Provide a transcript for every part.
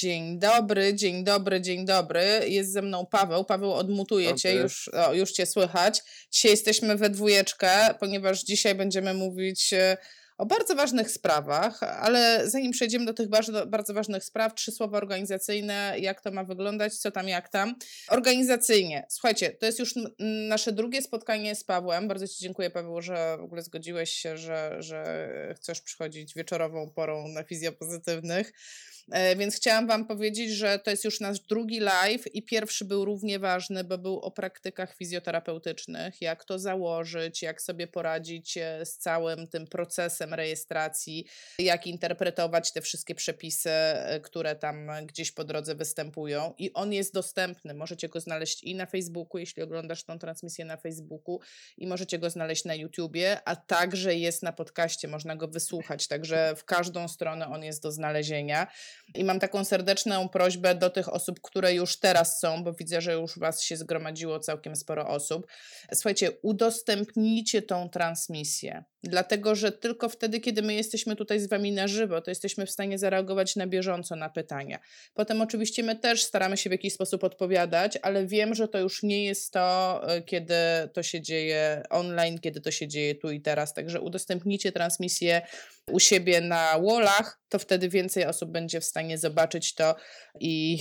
Dzień dobry, dzień dobry, dzień dobry. Jest ze mną Paweł. Paweł, odmutuje cię, już, o, już cię słychać. Dzisiaj jesteśmy we dwójeczkę, ponieważ dzisiaj będziemy mówić e, o bardzo ważnych sprawach, ale zanim przejdziemy do tych bardzo, bardzo ważnych spraw, trzy słowa organizacyjne, jak to ma wyglądać, co tam, jak tam. Organizacyjnie, słuchajcie, to jest już nasze drugie spotkanie z Pawłem. Bardzo Ci dziękuję, Paweł, że w ogóle zgodziłeś się, że, że chcesz przychodzić wieczorową porą na fizjopozytywnych. E, więc chciałam Wam powiedzieć, że to jest już nasz drugi live i pierwszy był równie ważny, bo był o praktykach fizjoterapeutycznych, jak to założyć, jak sobie poradzić e, z całym tym procesem rejestracji, jak interpretować te wszystkie przepisy, e, które tam gdzieś po drodze występują. I on jest dostępny. Możecie go znaleźć i na Facebooku, jeśli oglądasz tą transmisję na Facebooku, i możecie go znaleźć na YouTubie, a także jest na podcaście, można go wysłuchać. Także w każdą stronę on jest do znalezienia. I mam taką serdeczną prośbę do tych osób, które już teraz są, bo widzę, że już Was się zgromadziło całkiem sporo osób. Słuchajcie, udostępnijcie tą transmisję. Dlatego, że tylko wtedy, kiedy my jesteśmy tutaj z Wami na żywo, to jesteśmy w stanie zareagować na bieżąco na pytania. Potem oczywiście my też staramy się w jakiś sposób odpowiadać, ale wiem, że to już nie jest to, e, kiedy to się dzieje online, kiedy to się dzieje tu i teraz. Także udostępnijcie transmisję u siebie na wallach, to wtedy więcej osób będzie w stanie zobaczyć to i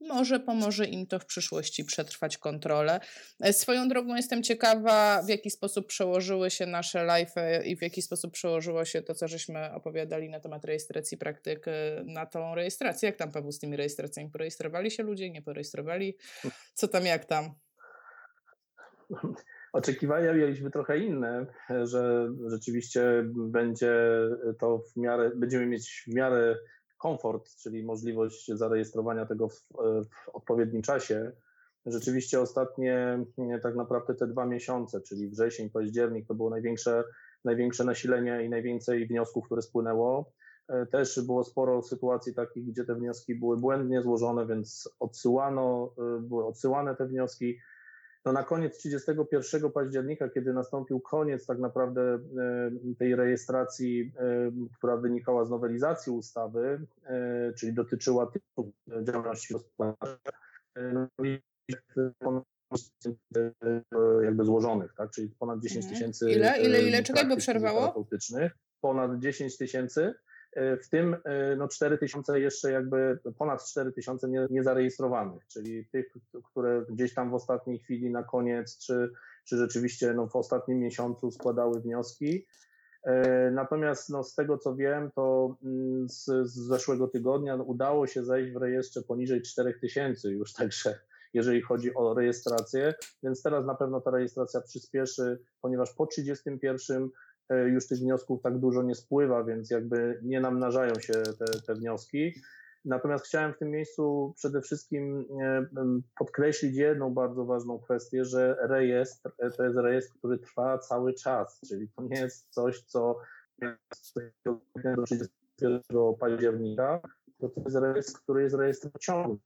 może pomoże im to w przyszłości przetrwać kontrolę. E, swoją drogą jestem ciekawa, w jaki sposób przełożyły się nasze live i w jaki sposób przełożyło się to, co żeśmy opowiadali na temat rejestracji praktyk e, na tą rejestrację. Jak tam, Paweł, z tymi rejestracjami? Porejestrowali się ludzie, nie porejestrowali? Co tam, jak tam? Oczekiwania mieliśmy trochę inne, że rzeczywiście będzie to w miarę, będziemy mieć w miarę komfort, czyli możliwość zarejestrowania tego w, w odpowiednim czasie. Rzeczywiście ostatnie tak naprawdę te dwa miesiące, czyli wrzesień, październik, to było największe, największe nasilenie i najwięcej wniosków, które spłynęło. Też było sporo sytuacji takich, gdzie te wnioski były błędnie złożone, więc odsyłano, były odsyłane te wnioski no na koniec 31 października, kiedy nastąpił koniec tak naprawdę e, tej rejestracji, e, która wynikała z nowelizacji ustawy, e, czyli dotyczyła działalności gospodarczej, no jakby złożonych, tak? czyli ponad 10 mhm. tysięcy. Ile, ile, ile? Czekaj, bo przerwało. Ponad 10 tysięcy E, w tym e, no 4 tysiące jeszcze jakby ponad 4 tysiące nie, niezarejestrowanych, czyli tych, które gdzieś tam w ostatniej chwili na koniec, czy, czy rzeczywiście no w ostatnim miesiącu składały wnioski. E, natomiast no, z tego co wiem, to mm, z, z zeszłego tygodnia udało się zejść w rejestrze poniżej 4 tysięcy już, także jeżeli chodzi o rejestrację, więc teraz na pewno ta rejestracja przyspieszy, ponieważ po 31 E, już tych wniosków tak dużo nie spływa, więc jakby nie namnażają się te, te wnioski. Natomiast chciałem w tym miejscu przede wszystkim e, podkreślić jedną bardzo ważną kwestię, że rejestr e, to jest rejestr, który trwa cały czas, czyli to nie jest coś, co do 31 października, to, to jest rejestr, który jest rejestrem ciągłym,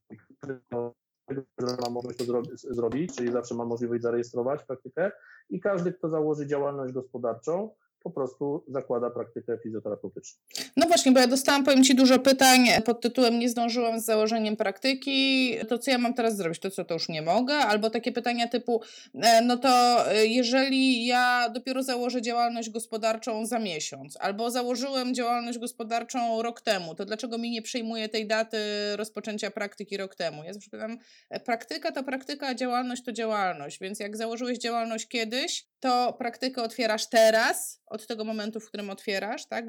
ma możliwość to zrobić, czyli zawsze ma możliwość zarejestrować praktykę i każdy, kto założy działalność gospodarczą, po prostu zakłada praktykę fizjoterapeutyczną. No właśnie, bo ja dostałam, powiem Ci, dużo pytań pod tytułem nie zdążyłam z założeniem praktyki, to co ja mam teraz zrobić? To co, to już nie mogę? Albo takie pytania typu, e, no to e, jeżeli ja dopiero założę działalność gospodarczą za miesiąc, albo założyłem działalność gospodarczą rok temu, to dlaczego mi nie przejmuje tej daty rozpoczęcia praktyki rok temu? Ja zawsze pytam, e, praktyka to praktyka, a działalność to działalność, więc jak założyłeś działalność kiedyś, to praktykę otwierasz teraz, od tego momentu, w którym otwierasz, tak?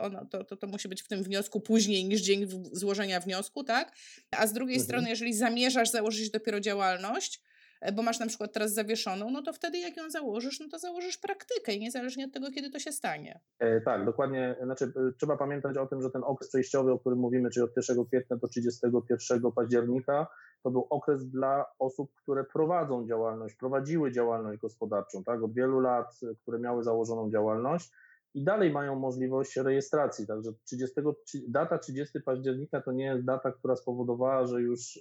Ono, to, to, to musi być w tym wniosku później niż dzień złożenia wniosku, tak? A z drugiej mhm. strony, jeżeli zamierzasz założyć dopiero działalność, bo masz na przykład teraz zawieszoną, no to wtedy jak ją założysz, no to założysz praktykę i niezależnie od tego, kiedy to się stanie. E, tak, dokładnie. Znaczy, e, trzeba pamiętać o tym, że ten okres przejściowy, o którym mówimy, czyli od 1 kwietnia do 31 października, to był okres dla osób, które prowadzą działalność, prowadziły działalność gospodarczą, tak, od wielu lat, które miały założoną działalność i dalej mają możliwość rejestracji. Także 30, data 30 października to nie jest data, która spowodowała, że już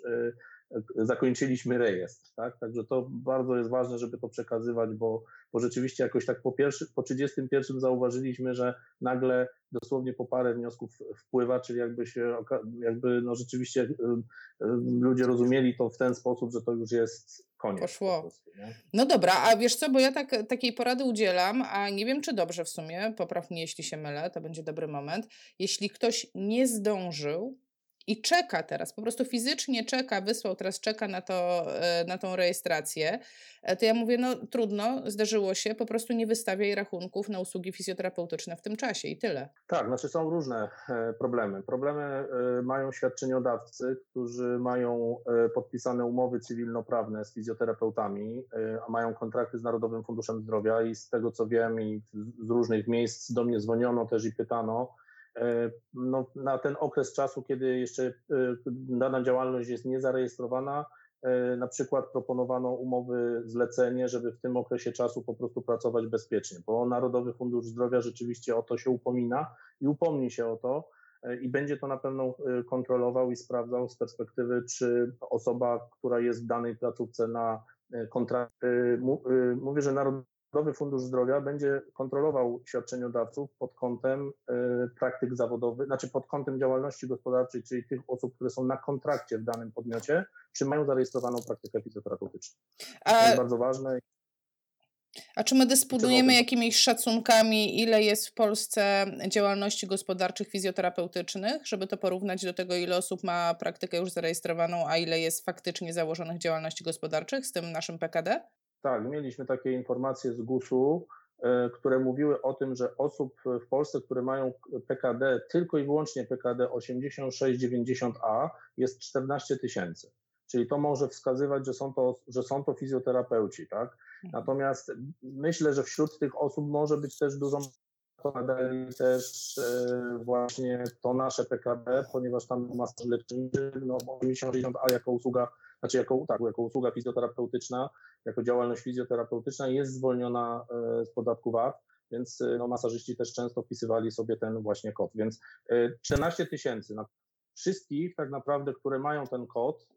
zakończyliśmy rejestr. Tak? Także to bardzo jest ważne, żeby to przekazywać, bo, bo rzeczywiście jakoś tak po, pierwszy, po 31 zauważyliśmy, że nagle dosłownie po parę wniosków wpływa, czyli jakby się, jakby no rzeczywiście ludzie rozumieli to w ten sposób, że to już jest koniec. Poszło. prostu, no dobra, a wiesz co, bo ja tak, takiej porady udzielam, a nie wiem czy dobrze w sumie, popraw mnie jeśli się mylę, to będzie dobry moment. Jeśli ktoś nie zdążył, i czeka teraz, po prostu fizycznie czeka, wysłał, teraz czeka na, to, e, na tą rejestrację, e, to ja mówię, no trudno, zdarzyło się, po prostu nie wystawiaj rachunków na usługi fizjoterapeutyczne w tym czasie i tyle. Tak, znaczy są różne e, problemy. Problemy mają świadczeniodawcy, którzy mają podpisane umowy cywilnoprawne z fizjoterapeutami, a mają kontrakty z Narodowym Funduszem Zdrowia i z tego co wiem i z różnych miejsc do mnie dzwoniono też i pytano, no, na ten okres czasu, kiedy jeszcze e, dana działalność jest niezarejestrowana, e, na przykład proponowano umowy zlecenie, żeby w tym okresie czasu po prostu pracować bezpiecznie, bo Narodowy Fundusz Zdrowia rzeczywiście o to się upomina i upomni się o to i będzie to na pewno kontrolował i sprawdzał z perspektywy, czy osoba, która jest w danej placówce na kontrakt, mówię, że Narodowy Narodowy Fundusz Zdrowia będzie kontrolował świadczeniodawców pod kątem y, praktyk zawodowych, znaczy pod kątem działalności gospodarczej, czyli tych osób, które są na kontrakcie w danym podmiocie, czy mają zarejestrowaną praktykę fizjoterapeutyczną. A... To jest bardzo ważne. A czy my dysponujemy jakimiś szacunkami, ile jest w Polsce działalności gospodarczych fizjoterapeutycznych, żeby to porównać do tego, ile osób ma praktykę już zarejestrowaną, a ile jest faktycznie założonych działalności gospodarczych z tym naszym PKD? Tak, mieliśmy takie informacje z GUS-u, e, które mówiły o tym, że osób w Polsce, które mają PKD, tylko i wyłącznie PKD 86-90A jest 14 tysięcy. Czyli to może wskazywać, że są to, że są to fizjoterapeuci, tak? Mhm. Natomiast myślę, że wśród tych osób może być też dużo badali też e, właśnie to nasze PKD, ponieważ tam masa leczniczy, no 80-a jako usługa znaczy jako, tak, jako usługa fizjoterapeutyczna, jako działalność fizjoterapeutyczna jest zwolniona e, z podatku VAT, więc e, no, masażyści też często wpisywali sobie ten właśnie kod. Więc 14 e, tysięcy na wszystkich tak naprawdę, które mają ten kod,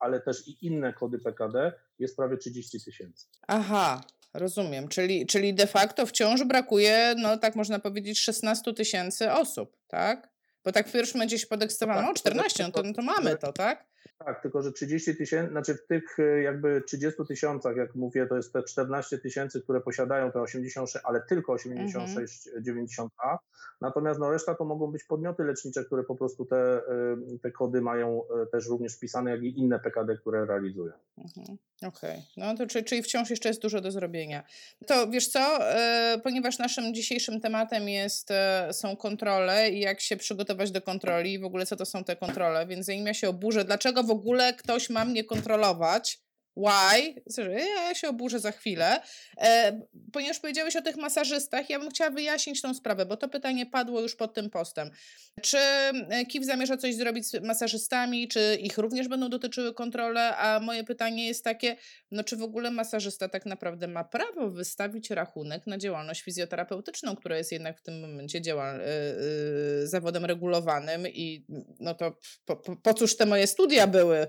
ale też i inne kody PKD, jest prawie 30 tysięcy. Aha, rozumiem. Czyli, czyli de facto wciąż brakuje, no tak można powiedzieć, 16 tysięcy osób, tak? Bo tak w pierwszym momencie się podekscytowano, no, tak, 14, no to, no to mamy to, tak? Tak, tylko że 30 tysięcy, znaczy w tych e, jakby 30 tysiącach, jak mówię, to jest te 14 tysięcy, które posiadają te 86, ale tylko 86, mhm. 90A. Natomiast no reszta to mogą być podmioty lecznicze, które po prostu te, e, te kody mają e, też również wpisane, jak i inne PKD, które realizują. Mhm. Okej, okay. no to czyli, czyli wciąż jeszcze jest dużo do zrobienia. To wiesz co, ponieważ naszym dzisiejszym tematem jest, są kontrole i jak się przygotować do kontroli i w ogóle co to są te kontrole, więc zanim ja się oburzę, dlaczego w ogóle ktoś ma mnie kontrolować, Why? Ja się oburzę za chwilę. E, ponieważ powiedziałeś o tych masażystach, ja bym chciała wyjaśnić tą sprawę, bo to pytanie padło już pod tym postem. Czy e, KIF zamierza coś zrobić z masażystami, czy ich również będą dotyczyły kontrole? A moje pytanie jest takie, no czy w ogóle masażysta tak naprawdę ma prawo wystawić rachunek na działalność fizjoterapeutyczną, która jest jednak w tym momencie działa, yy, yy, zawodem regulowanym i no to po, po, po cóż te moje studia były?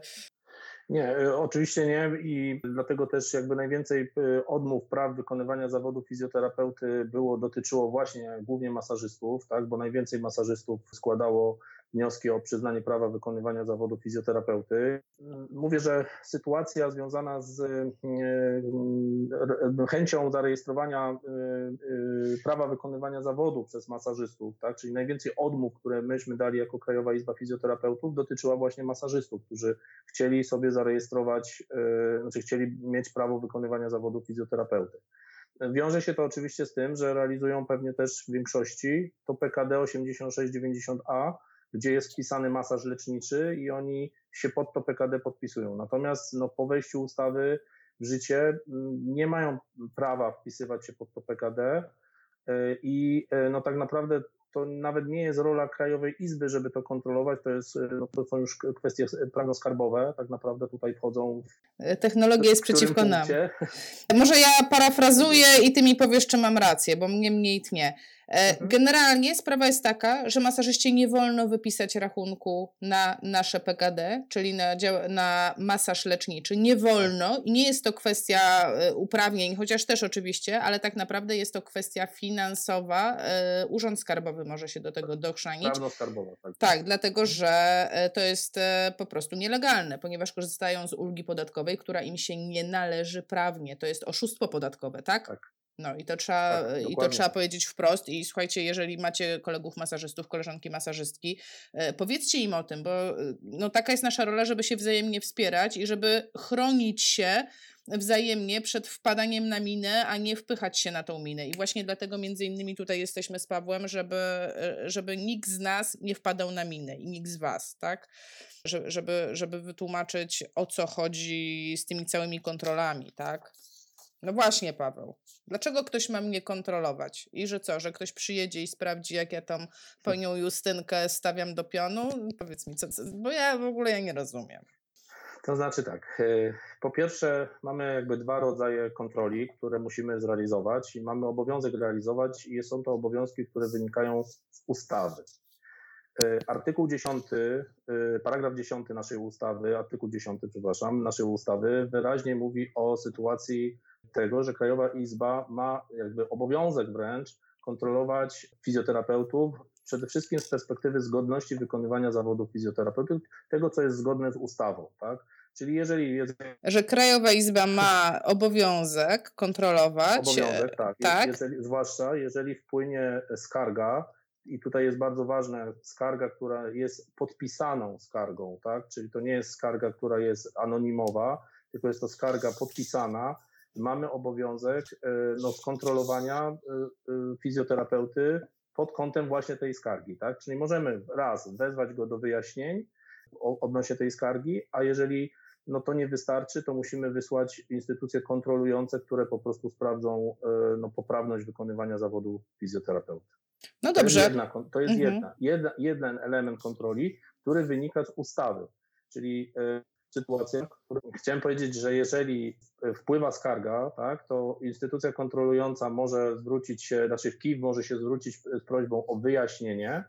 Nie, e, oczywiście nie i dlatego też jakby najwięcej e, odmów praw wykonywania zawodu fizjoterapeuty było, dotyczyło właśnie głównie masażystów, tak, bo najwięcej masażystów składało wnioski o przyznanie prawa wykonywania zawodu fizjoterapeuty. Mówię, że sytuacja związana z e, chęcią zarejestrowania e, e, prawa wykonywania zawodu przez masażystów, tak, czyli najwięcej odmów, które myśmy dali jako Krajowa Izba Fizjoterapeutów, dotyczyła właśnie masażystów, którzy chcieli sobie zarejestrować, znaczy chcieli mieć prawo wykonywania zawodu fizjoterapeuty. Wiąże się to oczywiście z tym, że realizują pewnie też w większości to PKD 8690A, gdzie jest wpisany masaż leczniczy i oni się pod to PKD podpisują. Natomiast no, po wejściu ustawy w życie mm, nie mają prawa wpisywać się pod to PKD y, i y, no, tak naprawdę to nawet nie jest rola Krajowej Izby, żeby to kontrolować, to, jest, y, no, to są już kwestie prawno-skarbowe, tak naprawdę tutaj wchodzą. Technologia jest przeciwko nam. Może ja parafrazuję i ty mi powiesz, czy mam rację, bo mnie mniej tnie. E, mhm. Generalnie sprawa jest taka, że masażyście nie wolno wypisać rachunku na nasze PKD, czyli na, na masaż leczniczy. Nie wolno i nie jest to kwestia e, uprawnień, chociaż też oczywiście, ale tak naprawdę jest to kwestia finansowa. E, Urząd Skarbowy może się do tego dochrzanić. skarbowa, tak. Tak, dlatego że to jest po prostu nielegalne, ponieważ korzystają z ulgi podatkowej, która im się nie należy prawnie. To jest oszustwo podatkowe, tak? Tak. No i to trzeba, tak, i to trzeba powiedzieć wprost. I słuchajcie, jeżeli macie kolegów masażystów, koleżanki masażystki, e, powiedzcie im o tym, bo e, no, taka jest nasza rola, żeby się wzajemnie wspierać i żeby chronić się wzajemnie przed wpadaniem na minę, a nie wpychać się na tą minę. I właśnie dlatego między innymi tutaj jesteśmy z Pawłem, żeby, e, żeby nikt z nas nie wpadał na minę i nikt z was, tak? Żeby, żeby wytłumaczyć o co chodzi z tymi całymi kontrolami, tak? No właśnie, Paweł. Dlaczego ktoś ma mnie kontrolować? I że co, że ktoś przyjedzie i sprawdzi, jak ja tam panią Justynkę stawiam do pionu? Powiedz mi, co, co bo ja w ogóle ja nie rozumiem. To znaczy tak, e, po pierwsze mamy jakby dwa rodzaje kontroli, które musimy zrealizować i mamy obowiązek realizować i są to obowiązki, które wynikają z ustawy. E, artykuł 10, e, paragraf 10 naszej ustawy, artykuł 10, przepraszam, naszej ustawy wyraźnie mówi o sytuacji tego, że Krajowa Izba ma jakby obowiązek wręcz kontrolować fizjoterapeutów, przede wszystkim z perspektywy zgodności wykonywania zawodu fizjoterapeuty, tego, co jest zgodne z ustawą, tak? Czyli jeżeli jest... Że Krajowa Izba ma obowiązek kontrolować. Obowiązek, tak. tak? Jeżeli, zwłaszcza jeżeli wpłynie skarga, i tutaj jest bardzo ważna skarga, która jest podpisaną skargą, tak? Czyli to nie jest skarga, która jest anonimowa, tylko jest to skarga podpisana, mamy obowiązek e, no, skontrolowania e, e, fizjoterapeuty pod kątem właśnie tej skargi, tak? Czyli możemy raz wezwać go do wyjaśnień odnośnie tej skargi, a jeżeli no to nie wystarczy, to musimy wysłać instytucje kontrolujące, które po prostu sprawdzą no, poprawność wykonywania zawodu fizjoterapeuty. No dobrze. To jest, jedna, to jest mhm. jedna, jedna, jeden element kontroli, który wynika z ustawy. Czyli sytuacja, chciałem powiedzieć, że jeżeli wpływa skarga, tak, to instytucja kontrolująca może zwrócić się, znaczy KIW może się zwrócić z prośbą o wyjaśnienie,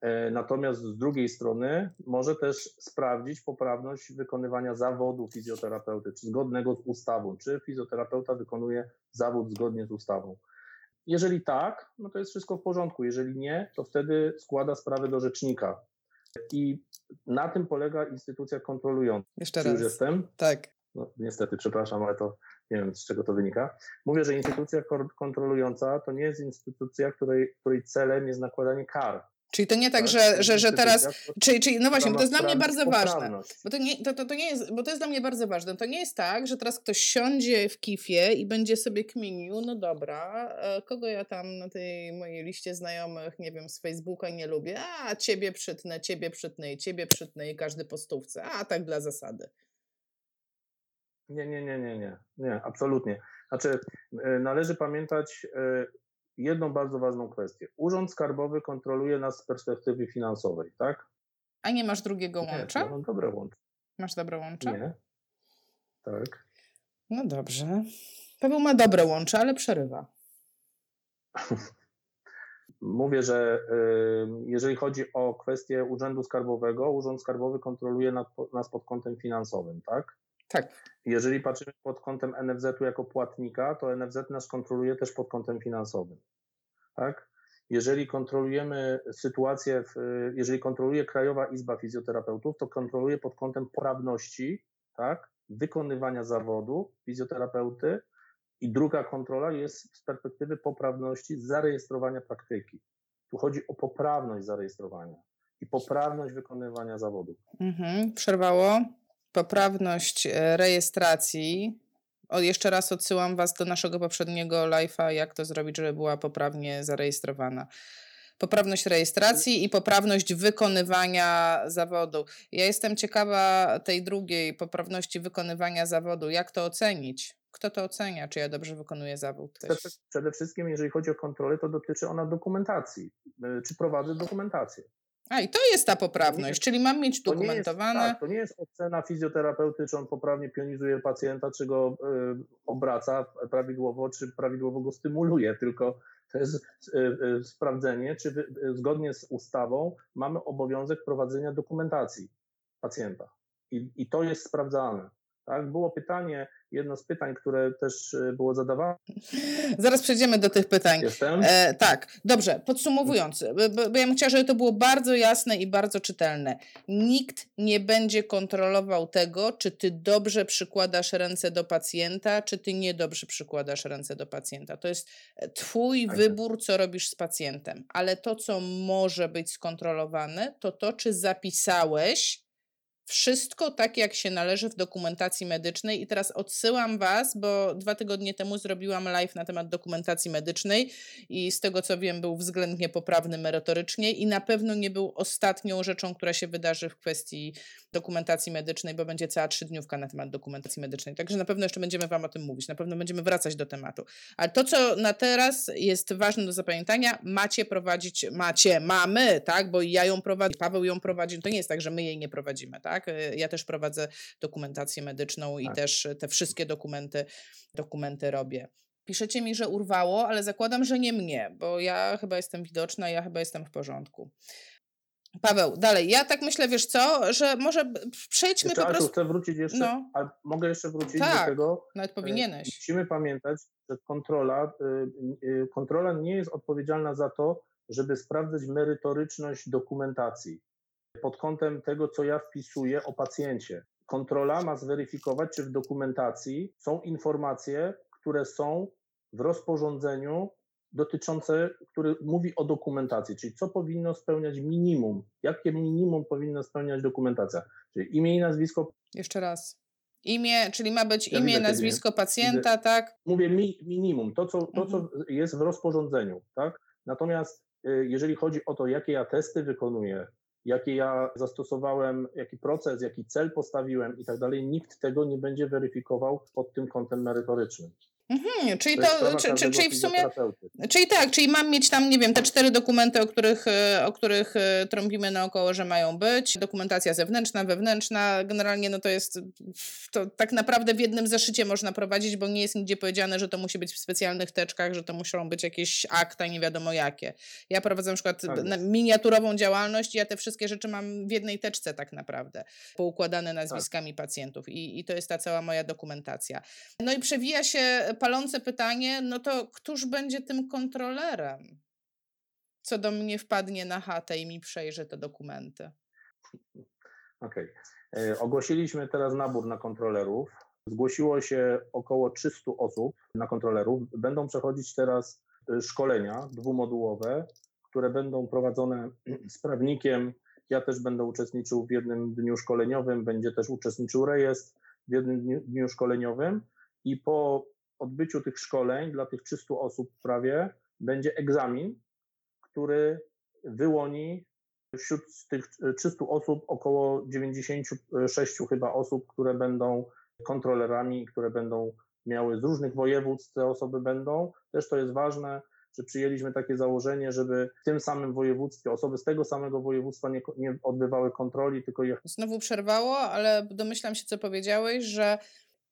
e, natomiast z drugiej strony może też sprawdzić poprawność wykonywania zawodu fizjoterapeuty, czy zgodnego z ustawą, czy fizjoterapeuta wykonuje zawód zgodnie z ustawą. Jeżeli tak, no to jest wszystko w porządku. Jeżeli nie, to wtedy składa sprawę do rzecznika. I na tym polega instytucja kontrolująca. Jeszcze raz. Jestem? Tak. No, niestety, przepraszam, ale to nie wiem, z czego to wynika. Mówię, że instytucja kontrolująca to nie jest instytucja, której, której celem jest nakładanie kar. Czyli to nie tak, tak że, że, że teraz. Czyli, czyli, no właśnie, bo to jest dla mnie bardzo ważne. Bo to, nie, to, to, to nie jest, bo to jest dla mnie bardzo ważne. To nie jest tak, że teraz ktoś siądzie w kifie i będzie sobie kminił, no dobra, e, kogo ja tam na tej mojej liście znajomych, nie wiem, z Facebooka nie lubię, a ciebie przytnę, ciebie przytnę i ciebie przytnę i każdy po stówce, a tak dla zasady. Nie, nie, nie, nie, nie, nie, absolutnie. Znaczy, e, należy pamiętać e, jedną bardzo ważną kwestię. Urząd Skarbowy kontroluje nas z perspektywy finansowej, tak? A nie masz drugiego nie, łącza? mam dobre łącze. Masz dobre łącze? Nie. Tak. No dobrze. Paweł ma dobre łącze, ale przerywa. Mówię, że jeżeli chodzi o kwestię Urzędu Skarbowego, Urząd Skarbowy kontroluje nas pod kątem finansowym, tak? Tak. Jeżeli patrzymy pod kątem NFZ-u jako płatnika, to NFZ nas kontroluje też pod kątem finansowym. Tak? Jeżeli kontrolujemy sytuację, w, jeżeli kontroluje Krajowa Izba Fizjoterapeutów, to kontroluje pod kątem poprawności tak, wykonywania zawodu fizjoterapeuty i druga kontrola jest z perspektywy poprawności zarejestrowania praktyki. Tu chodzi o poprawność zarejestrowania i poprawność wykonywania zawodu. Mhm, przerwało poprawność e, rejestracji. O, jeszcze raz odsyłam Was do naszego poprzedniego live'a, jak to zrobić, żeby była poprawnie zarejestrowana. Poprawność rejestracji i poprawność wykonywania zawodu. Ja jestem ciekawa tej drugiej poprawności wykonywania zawodu. Jak to ocenić? Kto to ocenia, czy ja dobrze wykonuję zawód? Przede wszystkim, jeżeli chodzi o kontrolę, to dotyczy ona dokumentacji. E, czy prowadzę dokumentację? A i to jest ta poprawność, jest, czyli mam mieć dokumentowane. To nie, jest, tak, to nie jest ocena fizjoterapeuty, czy on poprawnie pionizuje pacjenta, czy go y, obraca prawidłowo, czy prawidłowo go stymuluje, tylko to jest sprawdzenie, czy zgodnie z ustawą mamy obowiązek prowadzenia dokumentacji pacjenta. I, i to jest sprawdzane. Tak? Było pytanie, jedno z pytań, które też e, było zadawane. Zaraz przejdziemy do tych pytań. Jestem? E, tak, dobrze, podsumowując, bo, bo ja bym chciała, żeby to było bardzo jasne i bardzo czytelne. Nikt nie będzie kontrolował tego, czy ty dobrze przykładasz ręce do pacjenta, czy ty niedobrze przykładasz ręce do pacjenta. To jest e, twój tak wybór, co robisz z pacjentem. Ale to, co może być skontrolowane, to to, czy zapisałeś wszystko tak, jak się należy w dokumentacji medycznej. I teraz odsyłam Was, bo dwa tygodnie temu zrobiłam live na temat dokumentacji medycznej i z tego co wiem, był względnie poprawny merytorycznie i na pewno nie był ostatnią rzeczą, która się wydarzy w kwestii dokumentacji medycznej, bo będzie cała trzydniówka na temat dokumentacji medycznej. Także na pewno jeszcze będziemy Wam o tym mówić, na pewno będziemy wracać do tematu. Ale to, co na teraz jest ważne do zapamiętania, macie prowadzić, macie, mamy, tak, bo ja ją prowadzę, Paweł ją prowadzi, to nie jest tak, że my jej nie prowadzimy, tak? Ja też prowadzę dokumentację medyczną i tak. też te wszystkie dokumenty, dokumenty robię. Piszecie mi, że urwało, ale zakładam, że nie mnie, bo ja chyba jestem widoczna, ja chyba jestem w porządku. Paweł, dalej. Ja tak myślę, wiesz co, że może przejdźmy jeszcze, po prostu... chcę wrócić jeszcze, no. ale mogę jeszcze wrócić tak, do tego. nawet powinieneś. Musimy pamiętać, że kontrola, y, y, kontrola nie jest odpowiedzialna za to, żeby sprawdzać merytoryczność dokumentacji pod kątem tego, co ja wpisuję o pacjencie. Kontrola ma zweryfikować, czy w dokumentacji są informacje, które są w rozporządzeniu dotyczące, który mówi o dokumentacji, czyli co powinno spełniać minimum, jakie minimum powinno spełniać dokumentacja, czyli imię i nazwisko. Jeszcze raz. Imię, czyli ma być ja imię, nazwisko pacjenta, widzę. tak? Mówię mi, minimum, to co, to mhm. co jest w rozporządzeniu, tak? Natomiast y, jeżeli chodzi o to, jakie ja testy wykonuję, jakie ja zastosowałem, jaki proces, jaki cel postawiłem i tak dalej, nikt tego nie będzie weryfikował pod tym kątem merytorycznym. Mhm, czyli to, to czy, czy, czyli w sumie, czyli tak, czyli mam mieć tam, nie wiem, te cztery dokumenty, o których, e, o których e, trąbimy naokoło, że mają być, dokumentacja zewnętrzna, wewnętrzna, generalnie no to jest, to tak naprawdę w jednym zeszycie można prowadzić, bo nie jest nigdzie powiedziane, że to musi być w specjalnych teczkach, że to muszą być jakieś akta, nie wiadomo jakie. Ja prowadzę na przykład tak miniaturową działalność i ja te wszystkie rzeczy mam w jednej teczce tak naprawdę, poukładane nazwiskami tak. pacjentów i, i to jest ta cała moja dokumentacja. No i przewija się palące pytanie, no to któż będzie tym kontrolerem? Co do mnie wpadnie na chatę i mi przejrzy te dokumenty. Okej. Okay. E, ogłosiliśmy teraz nabór na kontrolerów. Zgłosiło się około 300 osób na kontrolerów. Będą przechodzić teraz e, szkolenia dwumodułowe, które będą prowadzone z prawnikiem. Ja też będę uczestniczył w jednym dniu szkoleniowym, będzie też uczestniczył rejestr w jednym dniu, dniu szkoleniowym i po odbyciu tych szkoleń dla tych 300 osób prawie będzie egzamin, który wyłoni wśród tych 300 osób około 96 chyba osób, które będą kontrolerami, które będą miały z różnych województw te osoby będą. Też to jest ważne, że przyjęliśmy takie założenie, żeby w tym samym województwie osoby z tego samego województwa nie, nie odbywały kontroli, tylko je. Znowu przerwało, ale domyślam się, co powiedziałeś, że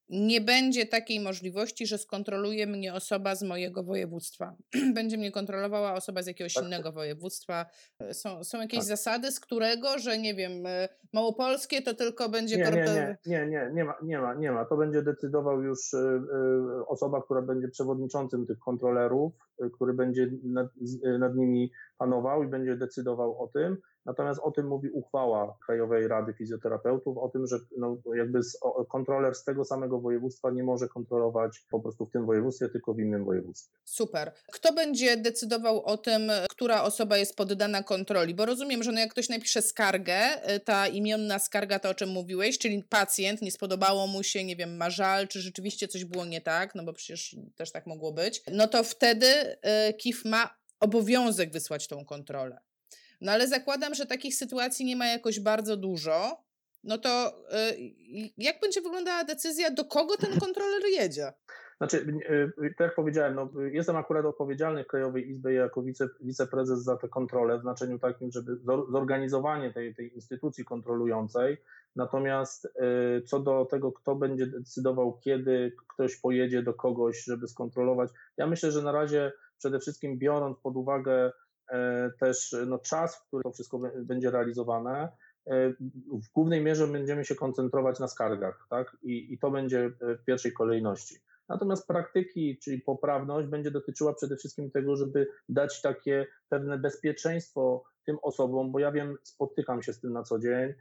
nie będzie takiej możliwości, że skontroluje mnie osoba z mojego województwa. będzie mnie kontrolowała osoba z jakiegoś tak. innego województwa. E, są, są jakieś tak. zasady, z którego, że nie wiem, e, małopolskie to tylko będzie... Nie, nie, nie, nie, nie, nie, ma, nie, ma, nie ma. To będzie decydował już e, osoba, która będzie przewodniczącym tych kontrolerów, który będzie nad, nad nimi panował i będzie decydował o tym. Natomiast o tym mówi uchwała Krajowej Rady Fizjoterapeutów, o tym, że no, jakby kontroler z tego samego województwa nie może kontrolować po prostu w tym województwie, tylko w innym województwie. Super. Kto będzie decydował o tym, która osoba jest poddana kontroli? Bo rozumiem, że no jak ktoś napisze skargę, y, ta imienna skarga, to o czym mówiłeś, czyli pacjent, nie spodobało mu się, nie wiem, ma żal, czy rzeczywiście coś było nie tak, no bo przecież też tak mogło być, no to wtedy y, KIF ma obowiązek wysłać tą kontrolę. No ale zakładam, że takich sytuacji nie ma jakoś bardzo dużo. No to y, jak będzie wyglądała decyzja, do kogo ten kontroler jedzie? Znaczy, y, tak jak powiedziałem, no, jestem akurat odpowiedzialny w Krajowej Izbie jako wice, wiceprezes za tę kontrolę, w znaczeniu takim, żeby zorganizowanie tej, tej instytucji kontrolującej. Natomiast y, co do tego, kto będzie decydował, kiedy ktoś pojedzie do kogoś, żeby skontrolować, ja myślę, że na razie przede wszystkim biorąc pod uwagę e, też no, czas, w którym to wszystko będzie realizowane, e, w głównej mierze będziemy się koncentrować na skargach, tak? I, I to będzie w pierwszej kolejności. Natomiast praktyki, czyli poprawność, będzie dotyczyła przede wszystkim tego, żeby dać takie pewne bezpieczeństwo tym osobom, bo ja wiem, spotykam się z tym na co dzień,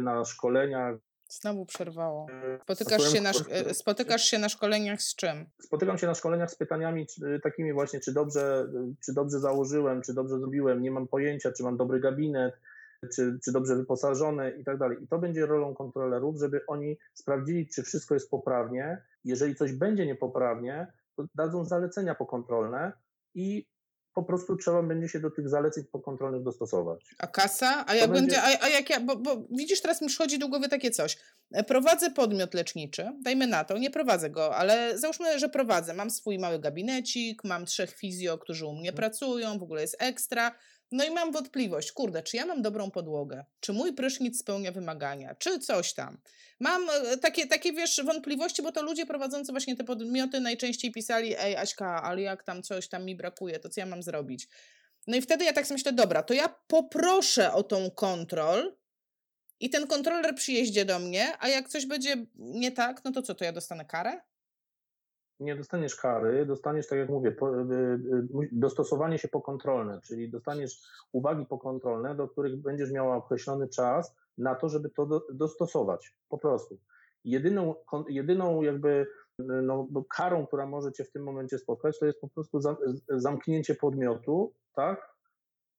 na szkoleniach, Znowu przerwało. Spotykasz się, na, e, spotykasz się na szkoleniach z czym? Spotykam się na szkoleniach z pytaniami czy, takimi właśnie, czy dobrze, czy dobrze założyłem, czy dobrze zrobiłem, nie mam pojęcia, czy mam dobry gabinet, czy, czy dobrze wyposażony i tak dalej. I to będzie rolą kontrolerów, żeby oni sprawdzili, czy wszystko jest poprawnie. Jeżeli coś będzie niepoprawnie, to dadzą zalecenia pokontrolne i po prostu trzeba będzie się do tych zaleceń pokontrolnych dostosować. A kasa? A jak, będzie... będzie... a, a jak ja, bo, bo widzisz, teraz mi przychodzi do głowy takie coś. E, prowadzę podmiot leczniczy, dajmy na to, nie prowadzę go, ale załóżmy, że prowadzę. Mam swój mały gabinecik, mam trzech fizjo, którzy u mnie hmm. pracują, w ogóle jest ekstra. No i mam wątpliwość, kurde, czy ja mam dobrą podłogę? Czy mój prysznic spełnia wymagania? Czy coś tam? Mam e, takie, takie wiesz, wątpliwości, bo to ludzie prowadzący właśnie te podmioty najczęściej pisali, ej Aśka, ale jak tam coś tam mi brakuje, to co ja mam zrobić? No i wtedy ja tak sobie myślę, dobra, to ja poproszę o tą kontrol i ten kontroler przyjeździe do mnie, a jak coś będzie nie tak, no to co, to ja dostanę karę? Nie dostaniesz kary, dostaniesz, tak jak mówię, y, y, dostosowanie się pokontrolne, czyli dostaniesz uwagi pokontrolne, do których będziesz miała określony czas na to, żeby to do, dostosować, po prostu. Jedyną, jedyną jakby no, karą, która może cię w tym momencie spotkać, to jest po prostu zamknięcie podmiotu, tak,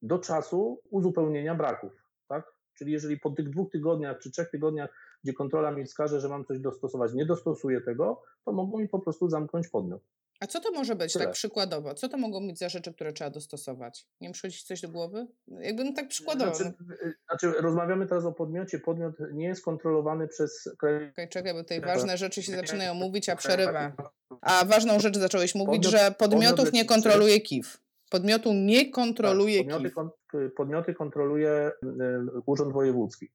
do czasu uzupełnienia braków, tak? Czyli jeżeli po tych dwóch tygodniach czy trzech tygodniach gdzie kontrola mi wskaże, że mam coś dostosować, nie dostosuję tego, to mogą mi po prostu zamknąć podmiot. A co to może być, Tyle. tak przykładowo? Co to mogą być za rzeczy, które trzeba dostosować? Nie przychodzi coś do głowy? Jakbym tak przykładowo. Znaczy, znaczy, rozmawiamy teraz o podmiocie. Podmiot nie jest kontrolowany przez kraj. Okay, czekaj, bo tutaj ważne rzeczy się zaczynają mówić, a przerywa. A ważną rzecz zacząłeś mówić, podmiot, że podmiotów podmiot nie kontroluje KIF. Podmiotu nie kontroluje tak, podmioty, KIF. Podmioty kontroluje Urząd Wojewódzki.